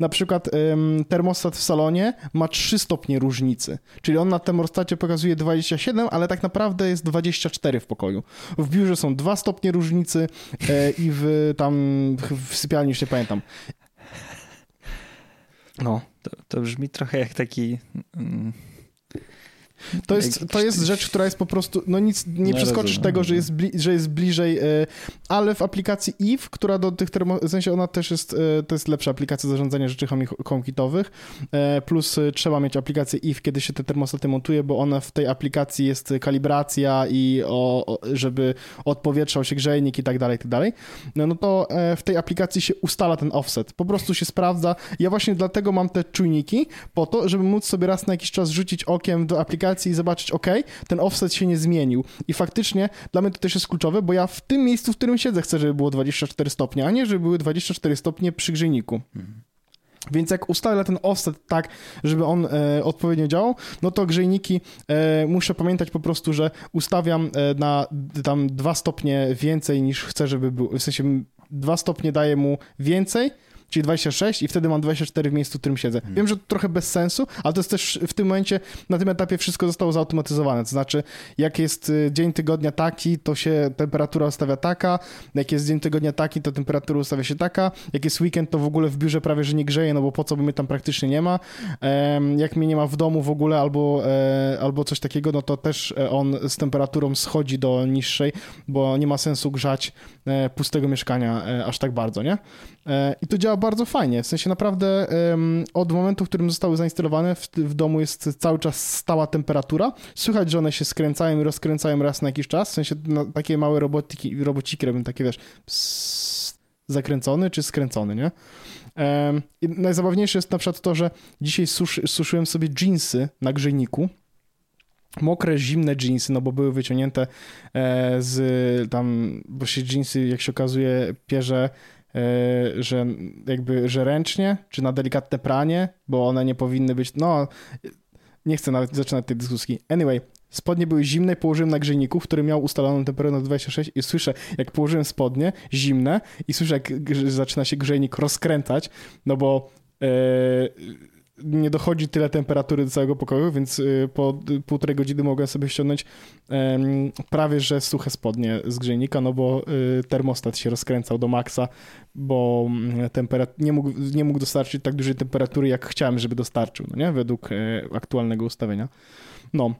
Na przykład ym, termostat w salonie ma 3 stopnie różnicy, czyli on na termostacie pokazuje 27, ale tak naprawdę jest 24 w pokoju. W biurze są 2 stopnie różnicy e, i w tam w sypialni już nie pamiętam. No. To, to brzmi trochę jak taki... Mm to jest, to jest rzecz, która jest po prostu, no nic, nie no przeskoczysz rozumiem, tego, że jest, bli, że jest bliżej, e, ale w aplikacji Eve, która do tych termo, w sensie ona też jest, e, to jest lepsza aplikacja zarządzania rzeczy HomeKitowych, e, plus trzeba mieć aplikację Eve, kiedy się te termostaty montuje, bo ona w tej aplikacji jest kalibracja i o, żeby odpowietrzał się grzejnik i tak dalej, i tak dalej. No, no to w tej aplikacji się ustala ten offset, po prostu się sprawdza. Ja właśnie dlatego mam te czujniki, po to, żeby móc sobie raz na jakiś czas rzucić okiem do aplikacji i zobaczyć, ok, ten offset się nie zmienił. I faktycznie dla mnie to też jest kluczowe, bo ja w tym miejscu, w którym siedzę, chcę, żeby było 24 stopnie, a nie, żeby były 24 stopnie przy grzejniku. Mhm. Więc jak ustalę ten offset tak, żeby on e, odpowiednio działał, no to grzejniki e, muszę pamiętać po prostu, że ustawiam e, na tam 2 stopnie więcej niż chcę, żeby był. W sensie 2 stopnie daje mu więcej, czyli 26 i wtedy mam 24 w miejscu, w którym siedzę. Hmm. Wiem, że to trochę bez sensu, ale to jest też w tym momencie, na tym etapie wszystko zostało zautomatyzowane, to znaczy jak jest y, dzień tygodnia taki, to się temperatura ustawia taka, jak jest dzień tygodnia taki, to temperatura ustawia się taka, jak jest weekend, to w ogóle w biurze prawie, że nie grzeje, no bo po co, bo mnie tam praktycznie nie ma. Jak mnie nie ma w domu w ogóle albo, e, albo coś takiego, no to też e, on z temperaturą schodzi do niższej, bo nie ma sensu grzać e, pustego mieszkania aż tak bardzo, nie? I to działa bardzo fajnie. W sensie naprawdę od momentu, w którym zostały zainstalowane, w, domu jest cały czas stała temperatura. Słychać, że one się skręcają i rozkręcają raz na jakiś czas. W sensie no, takie małe robotiki, robociki robią takie, wiesz, zakręcony czy skręcony, nie? I najzabawniejsze jest na przykład to, że dzisiaj suszy, suszyłem sobie jeansy na grzejniku mokre, zimne jeansy, no bo były wyciągnięte e, z tam, bo się jeansy, jak się okazuje, pierze E, że jakby, że ręcznie, czy na delikatne pranie, bo one nie powinny być, no nie chcę nawet zaczynać tej dyskusji. Anyway, spodnie były zimne, położyłem na grzejniku, który miał ustaloną temperaturę na 26 i słyszę, jak położyłem spodnie zimne i słyszę, jak zaczyna się grzejnik rozkręcać, no bo yy, nie dochodzi tyle temperatury do całego pokoju, więc y, po półtorej godziny mogłem sobie ściągnąć prawie że suche spodnie z grzejnika, no bo y, termostat się rozkręcał do maksa, bo mm, nie, mógł, nie mógł dostarczyć tak dużej temperatury, jak chciałem, żeby dostarczył, no nie? Według e, aktualnego ustawienia. No.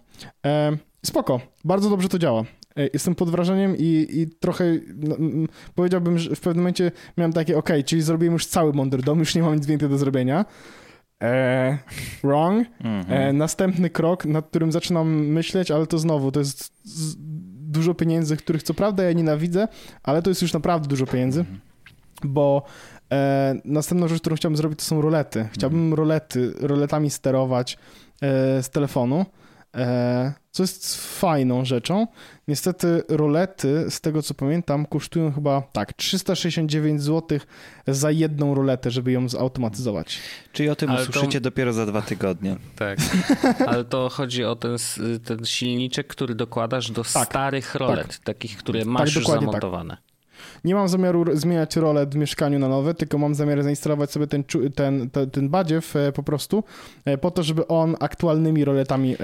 Spoko. Bardzo dobrze to działa. E, jestem pod wrażeniem i, i trochę no, powiedziałbym, że w pewnym momencie miałem takie, ok, czyli zrobiłem już cały mądry dom, już nie mam nic więcej do zrobienia. E, wrong. Mhm. E, następny krok, nad którym zaczynam myśleć, ale to znowu, to jest dużo pieniędzy, których co prawda ja nienawidzę, ale to jest już naprawdę dużo pieniędzy, mhm. bo e, następną rzecz, którą chciałbym zrobić, to są rolety. Chciałbym mhm. rolety, roletami sterować e, z telefonu. E, co jest fajną rzeczą. Niestety rolety, z tego co pamiętam, kosztują chyba tak 369 zł za jedną roletę, żeby ją zautomatyzować. Czyli o tym Ale usłyszycie to... dopiero za dwa tygodnie. Tak, ale to chodzi o ten, ten silniczek, który dokładasz do tak, starych rolet, tak. takich, które masz tak, już tak. zamontowane. Tak. Nie mam zamiaru zmieniać rolę w mieszkaniu na nowe, tylko mam zamiar zainstalować sobie ten, ten, ten, ten badziew e, po prostu, e, po to, żeby on aktualnymi roletami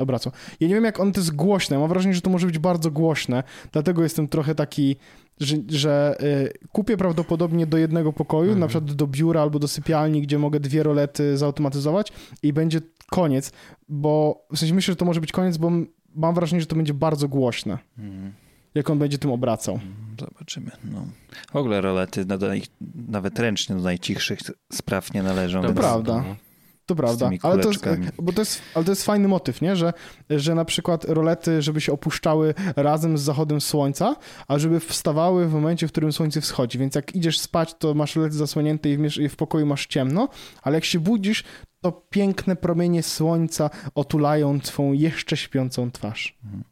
obracał. Ja nie wiem, jak on to jest głośne. Mam wrażenie, że to może być bardzo głośne, dlatego jestem trochę taki że, że y, kupię prawdopodobnie do jednego pokoju, mhm. na przykład do biura albo do sypialni, gdzie mogę dwie rolety zautomatyzować i będzie koniec, bo w sensie myślę, że to może być koniec, bo mam wrażenie, że to będzie bardzo głośne. Mhm. Jak on będzie tym obracał. Zobaczymy. No. W ogóle rolety nawet ręcznie do najcichszych spraw nie należą. To więc... prawda. No. To prawda, ale to, jest, bo to jest, ale to jest fajny motyw, nie? Że, że na przykład rolety, żeby się opuszczały razem z zachodem słońca, a żeby wstawały w momencie, w którym słońce wschodzi. Więc jak idziesz spać, to masz rolety zasłonięte i w, i w pokoju masz ciemno, ale jak się budzisz, to piękne promienie słońca otulają twą jeszcze śpiącą twarz. Mhm.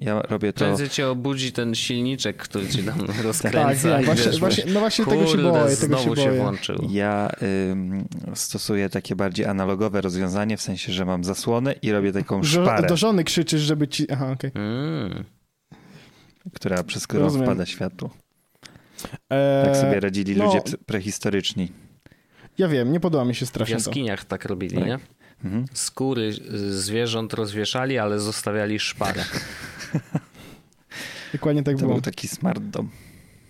Ja robię to. Prędzej cię obudzi ten silniczek, który ci tam rozkręca. tak, właśnie, wiesz, właśnie, no właśnie kurde, tego się boję. Tego znowu się, się włączył. Ja ym, stosuję takie bardziej analogowe rozwiązanie, w sensie, że mam zasłonę i robię taką szparę. Do żony krzyczysz, żeby ci... Aha, okej. Okay. Mm. Która, przez którą Rozumiem. wpada światło. Eee, tak sobie radzili no, ludzie prehistoryczni. Ja wiem, nie podoba mi się strasznie W jaskiniach to. tak robili, tak. nie? Mhm. Skóry zwierząt rozwieszali, ale zostawiali szparę. Dokładnie tak to było. był taki smart dom.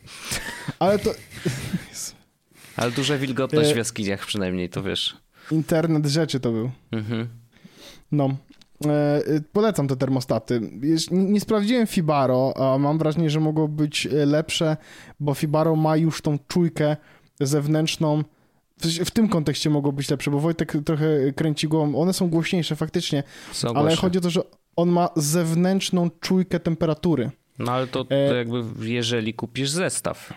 Ale to... Ale duża wilgotność w jaskiniach przynajmniej, to wiesz. Internet rzeczy to był. Mhm. No. E, polecam te termostaty. Nie sprawdziłem Fibaro, a mam wrażenie, że mogło być lepsze, bo Fibaro ma już tą czujkę zewnętrzną. W tym kontekście mogło być lepsze, bo Wojtek trochę kręci głową. One są głośniejsze faktycznie, są ale chodzi o to, że on ma zewnętrzną czujkę temperatury. No ale to, to e, jakby jeżeli kupisz zestaw.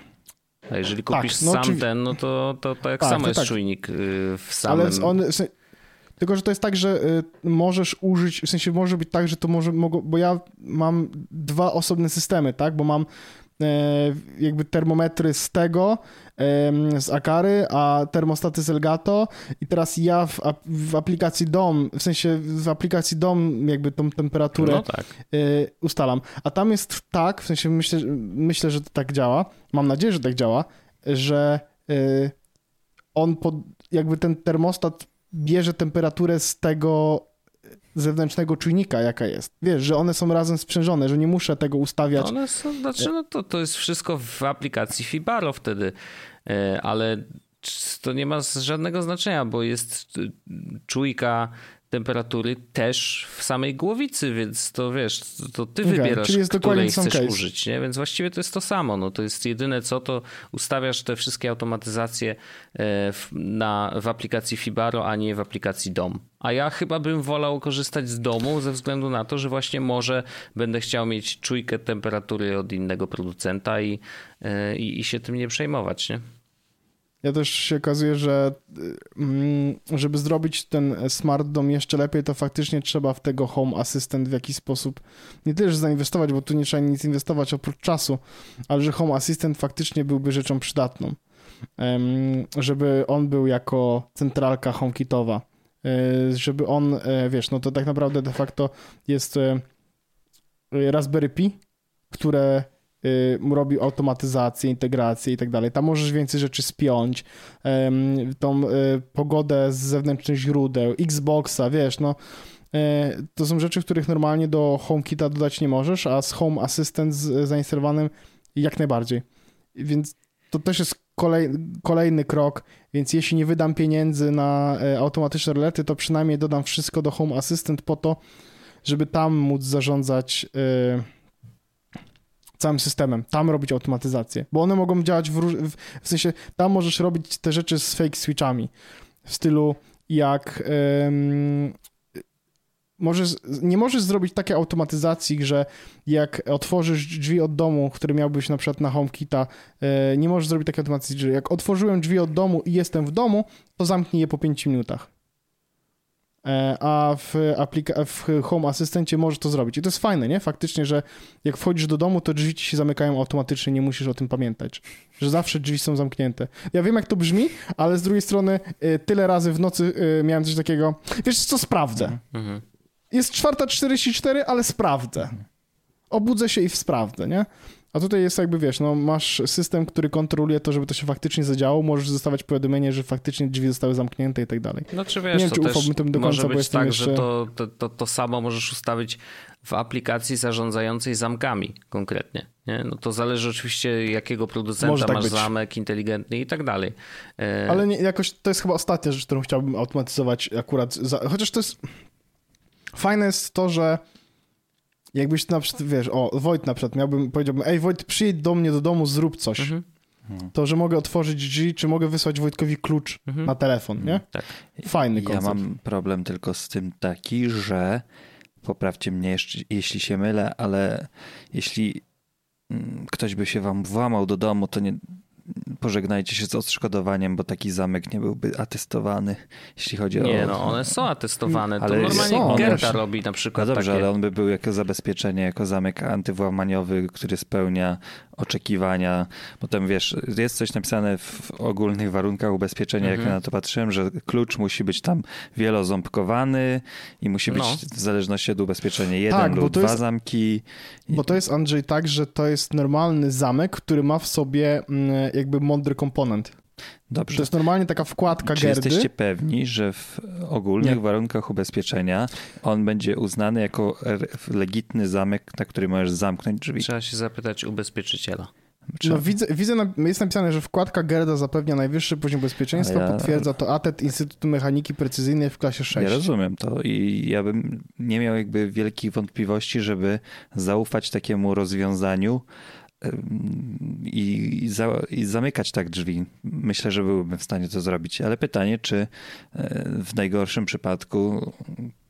A jeżeli tak, kupisz tak, no, sam ten, no to, to, to tak tak, samo jest tak. czujnik y, w samym... Ale on, tylko, że to jest tak, że y, możesz użyć, w sensie może być tak, że to może, bo ja mam dwa osobne systemy, tak, bo mam E, jakby termometry z tego, z Akary, a termostaty z Elgato i teraz ja w, w, aplikacji DOM, w sensie w aplikacji DOM jakby tą temperaturę no tak. E, ustalam. A tam jest tak, w sensie myślę, myślę, że to tak działa, mam nadzieję, że tak działa, że e, on pod, jakby ten termostat bierze temperaturę z tego zewnętrznego czujnika, jaka jest. Wiesz, że one są razem sprzężone, że nie muszę tego ustawiać. One są, znaczy, no to, to jest wszystko w aplikacji Fibaro wtedy, e, ale to nie ma żadnego znaczenia, bo jest czujka temperatury też w samej głowicy, więc to wiesz, to ty okay, wybierasz, czyli jest której chcesz case. użyć, nie? Więc właściwie to jest to samo. No, to jest jedyne co, to ustawiasz te wszystkie automatyzacje e, w, na, w aplikacji Fibaro, a nie w aplikacji DOM. A ja chyba bym wolał korzystać z domu ze względu na to, że właśnie może będę chciał mieć czujkę temperatury od innego producenta i, e, i, i się tym nie przejmować, nie? Ja też się okazuje, że mm, żeby zrobić ten smart dom jeszcze lepiej, to faktycznie trzeba w tego Home Assistant w jakiś sposób nie tyle, że zainwestować, bo tu nie trzeba nic inwestować oprócz czasu, ale że Home Assistant faktycznie byłby rzeczą przydatną. Żeby on był jako centralka HomeKitowa. E, żeby on, e, wiesz, no to tak naprawdę de facto jest e, Raspberry Pi, które Y, robi automatyzację, integrację i tak dalej. Tam możesz więcej rzeczy spiąć, tą y, pogodę z zewnętrznych źródeł, Xboxa, wiesz, no y, to są rzeczy, których normalnie do HomeKita dodać nie możesz, a z Home Assistant zainstalowanym jak najbardziej. Więc to też jest kolej, kolejny krok, więc jeśli nie wydam pieniędzy na automatyczne rolety, to przynajmniej dodam wszystko do Home Assistant po to, żeby tam móc zarządzać całym systemem, tam robić automatyzację, bo one mogą działać w, w, sensie, tam możesz robić te rzeczy z fake switchami, w stylu jak um, możesz, nie możesz zrobić takiej automatyzacji, że jak otworzysz drzwi od domu, które miałbyś na przykład na HomeKita, e, nie możesz zrobić takiej automatyzacji, że jak otworzyłem drzwi od domu i jestem w domu, to zamknij je po 5 minutach. E, a w, aplika- w Home Asystencie możesz to zrobić. I to jest fajne, nie? Faktycznie, że jak wchodzisz do domu, to drzwi ci się zamykają automatycznie, nie musisz o tym pamiętać. Że zawsze drzwi są zamknięte. Ja wiem, jak to brzmi, ale z drugiej strony e, tyle razy w nocy e, miałem coś takiego, wiesz co, sprawdzę. Mhm. Jest 4.44, ale sprawdzę. Obudzę się i sprawdzę, nie? A tutaj jest jakby, wiesz, no masz system, który kontroluje to, żeby to się faktycznie zadziało, możesz zostawiać powiadomienie, że faktycznie drzwi zostały zamknięte i tak dalej. No czy wiesz, nie wiem, czy ufałbym tym do końca, może być tak, jeszcze... że to, to, to, to samo możesz ustawić w aplikacji zarządzającej zamkami konkretnie. Nie? No to zależy oczywiście jakiego producenta tak masz być. zamek inteligentny i tak dalej. E... Ale nie, jakoś to jest chyba ostatnia rzecz, którą chciałbym automatyzować akurat. Za... Chociaż to jest... Fajne jest to, że jakbyś na przykład, wiesz, o, Wojt na przykład miałbym, powiedziałbym, ej Wojt, przyjedź do mnie do domu, zrób coś. Mhm. To, że mogę otworzyć drzwi, czy mogę wysłać Wojtkowi klucz mhm. na telefon, nie? Tak. Fajny koncept. Ja mam problem tylko z tym taki, że poprawcie mnie, jeśli się mylę, ale jeśli mm, ktoś by się wam włamał do domu, to nie, pożegnajcie się z odszkodowaniem, bo taki zamek nie byłby atestowany, jeśli chodzi nie, o... Nie, no one są atestowane. Ale to normalnie są, Gerta robi na przykład No dobrze, takie... ale on by był jako zabezpieczenie, jako zamek antywłamaniowy, który spełnia oczekiwania. Potem wiesz, jest coś napisane w ogólnych warunkach ubezpieczenia, jak ja na to patrzyłem, że klucz musi być tam wieloząbkowany i musi być no. w zależności od ubezpieczenia jeden tak, lub dwa jest, zamki. Bo to jest, Andrzej, tak, że to jest normalny zamek, który ma w sobie mm, jakby mądry komponent. Dobrze. To jest normalnie taka wkładka Czy gerdy. jesteście pewni, że w ogólnych Nie. warunkach ubezpieczenia on będzie uznany jako legitny zamek, na który możesz zamknąć drzwi? Trzeba się zapytać ubezpieczyciela. No, widzę, widzę, jest napisane, że wkładka Gerda zapewnia najwyższy poziom bezpieczeństwa, ja... potwierdza to ATET Instytutu Mechaniki Precyzyjnej w klasie 6. Ja rozumiem to i ja bym nie miał jakby wielkich wątpliwości, żeby zaufać takiemu rozwiązaniu, i, za, i, zamykać tak drzwi. Myślę, że byłbym w stanie to zrobić, ale pytanie, czy e, w najgorszym przypadku,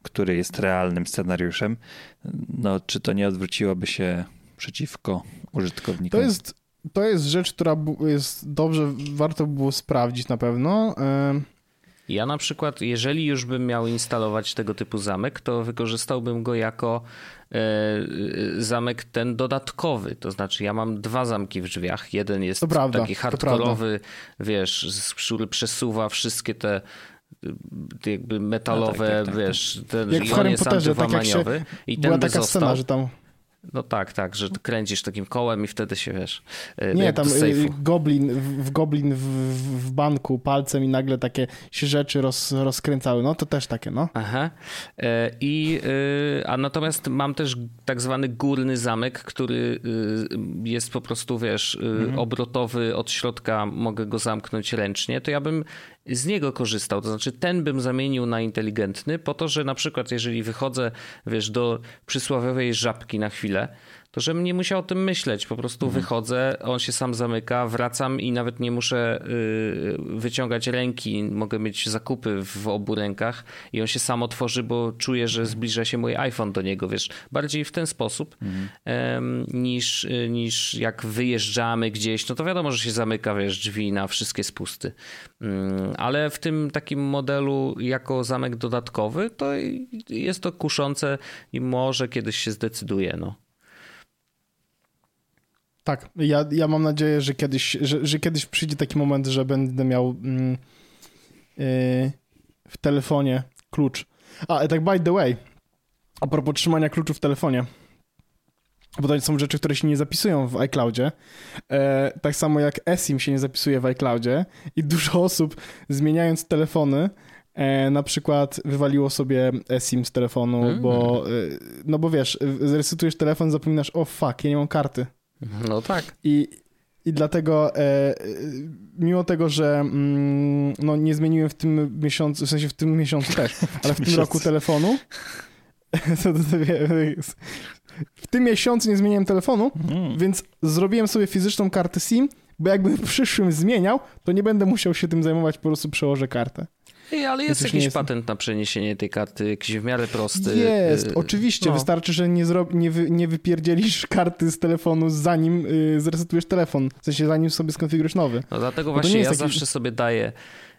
który jest realnym scenariuszem, no, czy to nie odwróciłoby się przeciwko użytkownikom? To jest, to jest rzecz, która jest dobrze, warto było sprawdzić na pewno. Ja na przykład, jeżeli już bym miał instalować tego typu zamek, to wykorzystałbym go jako e, zamek ten dodatkowy. To znaczy, ja mam dwa zamki w drzwiach. Jeden jest prawda, taki hardkorowy, wiesz, który przesuwa wszystkie te jakby metalowe, no tak, tak, tak, wiesz, ten jak w Harry tak jak się, i ten była taka został. scena, że tam no tak, tak, że kręcisz takim kołem i wtedy się wiesz. E, Nie, tam y, goblin, w, goblin w, w, banku palcem i nagle takie się rzeczy roz, rozkręcały. No to też takie, no. Aha. E, I, a natomiast mam też tak zwany górny zamek, który jest po prostu, wiesz, mhm. obrotowy od środka, mogę go zamknąć ręcznie. To ja bym z niego korzystał. To znaczy, ten bym zamienił na inteligentny, po to, że na przykład, jeżeli wychodzę, wiesz, do przysłowiowej żabki na chwilę, to żebym nie musiał o tym myśleć. Po prostu mhm. wychodzę, on się sam zamyka, wracam i nawet nie muszę y, wyciągać ręki. Mogę mieć zakupy w obu rękach i on się sam otworzy, bo czuję, że zbliża się mój iPhone do niego, wiesz. Bardziej w ten sposób mhm. niż, y, niż jak wyjeżdżamy gdzieś, no to wiadomo, że się zamyka, wiesz, drzwi na wszystkie spusty. Mm, ale w tym takim modelu jako zamek dodatkowy to jest to kuszące i może kiedyś się zdecyduje, no. Tak, ja, ja mam nadzieję, że kiedyś, że, że kiedyś przyjdzie taki moment, że będę miał mm, yy, w telefonie klucz. A, tak by the way, a propos trzymania kluczu w telefonie, bo to są rzeczy, które się nie zapisują w iCloudzie, e, tak samo jak eSIM się nie zapisuje w iCloudzie i dużo osób zmieniając telefony E, na przykład wywaliło sobie eSIM z telefonu, mm. bo, e, no bo wiesz, zresetujesz telefon, zapominasz, o fuck, ja nie mam karty. No tak. I, i dlatego, e, mimo tego, że mm, no, nie zmieniłem w tym miesiącu, w sensie w tym miesiącu też, ale w tym roku telefonu, to, to, to, w tym miesiącu nie zmieniłem telefonu, mm. więc zrobiłem sobie fizyczną kartę SIM, bo jakbym w przyszłym zmieniał, to nie będę musiał się tym zajmować, po prostu przełożę kartę. Ej, ale jest jakiś jest... patent na przeniesienie tej karty, jakiś w miarę prosty. Jest, y, oczywiście. No. Wystarczy, że nie, zro... nie, wy... nie wypierdzielisz karty z telefonu zanim y, zresetujesz telefon. W sensie zanim sobie skonfigurujesz nowy. No dlatego właśnie ja taki... zawsze sobie daję,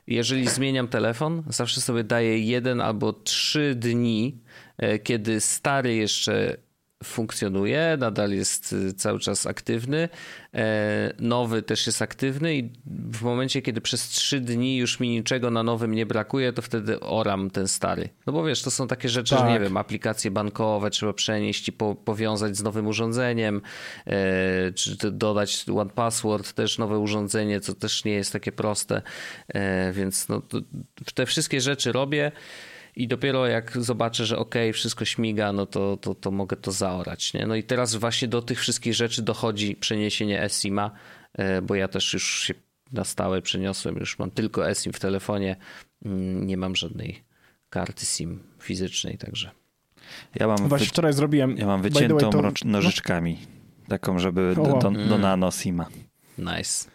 jeżeli zmieniam telefon, zawsze sobie daję jeden albo trzy dni, e, kiedy stary jeszcze funkcjonuje, nadal jest y, cały czas aktywny. E, nowy też jest aktywny i w momencie, kiedy przez trzy dni już mi niczego na nowym nie brakuje, to wtedy oram ten stary. No bo wiesz, to są takie rzeczy, tak. że nie tak. wiem, aplikacje bankowe trzeba przenieść i po, powiązać z nowym urządzeniem, e, czy dodać one password, też nowe urządzenie, co też nie jest takie proste, e, więc no, te wszystkie rzeczy robię. I dopiero jak zobaczę, że ok, wszystko śmiga, no to, to, to mogę to zaorać. Nie? No i teraz właśnie do tych wszystkich rzeczy dochodzi przeniesienie eSIM-a, e, bo ja też już się na stałe przeniosłem, już mam tylko eSIM w telefonie, mm, nie mam żadnej karty SIM fizycznej, także. Ja mam Właśnie wczoraj zrobiłem. Ja mam wyciętą to... nożyczkami, taką, żeby do, do, do nano SIM-a. Nice.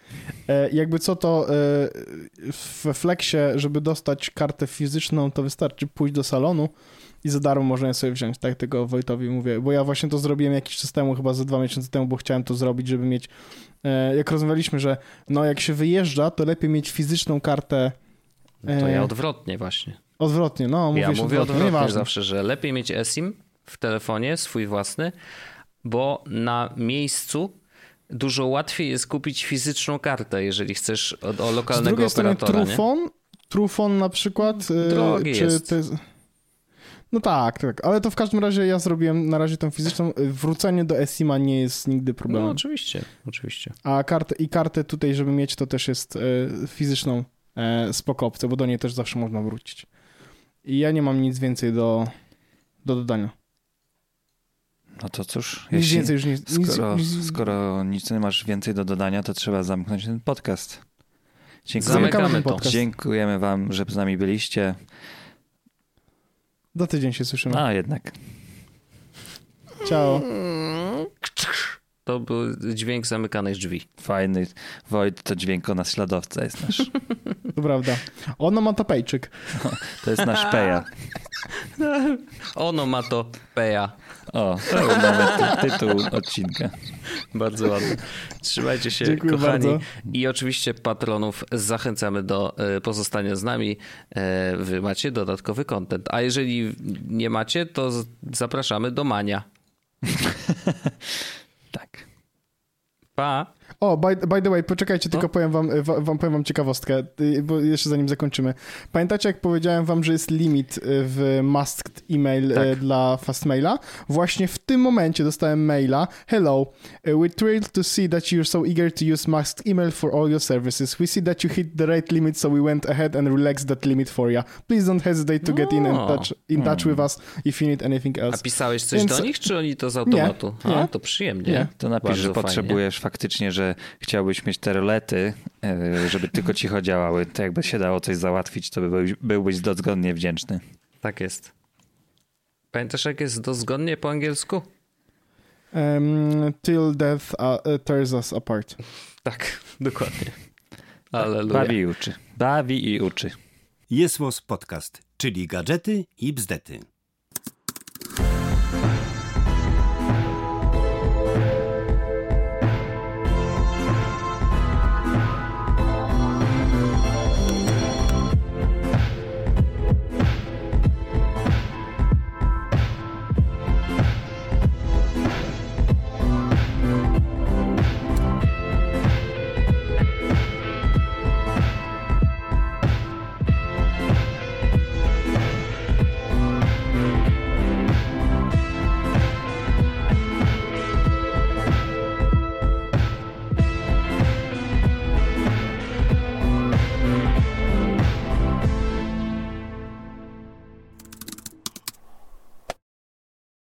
E, jakby co to e, we Flexie, żeby dostać kartę fizyczną, to wystarczy pójść do salonu i za darmo można je sobie wziąć. Tak tego Wojtowi mówię, bo ja właśnie to zrobiłem jakiś czas temu, chyba za dwa miesiące temu, bo chciałem to zrobić, żeby mieć, e, jak rozmawialiśmy, że no jak się wyjeżdża, to lepiej mieć fizyczną kartę. No to ja odwrotnie właśnie. Odwrotnie, no mówię Ja mówię odwrotnie, odwrotnie zawsze, że lepiej mieć eSIM w telefonie, swój własny, bo na miejscu dużo łatwiej jest kupić fizyczną kartę, jeżeli chcesz od, o lokalnego Z drugiej operatora. Trufon, Trufon na przykład. Y, Drogi czy jest. Te... No tak, tak, ale to w każdym razie ja zrobiłem na razie tą fizyczną. Wrócenie do eSIM-a nie jest nigdy problemem. No oczywiście, oczywiście. A kartę, i kartę tutaj, żeby mieć, to też jest e, fizyczną e, spoko bo do niej też zawsze można wrócić. I ja nie mam nic więcej do, do dodania. No to cóż, nic jeśli, więcej już nie, skoro, nic, skoro nic nie masz więcej do dodania, to trzeba zamknąć ten podcast. Dziękujemy, ten podcast. Dziękujemy wam, że z nami byliście. Do tydzień się słyszymy. A, jednak. Ciao. To był dźwięk zamykanych drzwi. Fajny. Wojt to dźwięk o naśladowca jest nasz. To prawda. Onomatopejczyk. To jest nasz peja. peja. O, to mamy tytuł odcinka. Bardzo ładny. Trzymajcie się, Dziękuję kochani. Bardzo. I oczywiście patronów zachęcamy do e, pozostania z nami. E, wy macie dodatkowy content. A jeżeli nie macie, to zapraszamy do Mania. tak. Pa. O, by, by the way, poczekajcie, tylko powiem wam, wam, powiem wam ciekawostkę, y, bo jeszcze zanim zakończymy. Pamiętacie, jak powiedziałem wam, że jest limit y, w masked email y, tak. dla Fastmaila? Właśnie w tym momencie dostałem maila. Hello, we're thrilled to see that you're so eager to use masked email for all your services. We see that you hit the right limit, so we went ahead and relaxed that limit for you. Please don't hesitate to get in, and touch, in touch with us if you need anything else. A pisałeś coś Więc... do nich, czy oni to z automatu? Nie, A, nie. to przyjemnie. Nie. To napisz, Bardzo że fajnie. potrzebujesz faktycznie, że chciałbyś mieć te rolety, e, żeby tylko cicho działały, to jakby się dało coś załatwić, to byłbyś, byłbyś dozgodnie wdzięczny. Tak jest. Pamiętasz, jak jest dozgodnie po angielsku? Um, till death uh, tears us apart. Tak, dokładnie. Ale Bawi i uczy. Bawi i uczy. Jest podcast, czyli gadżety i bzdety.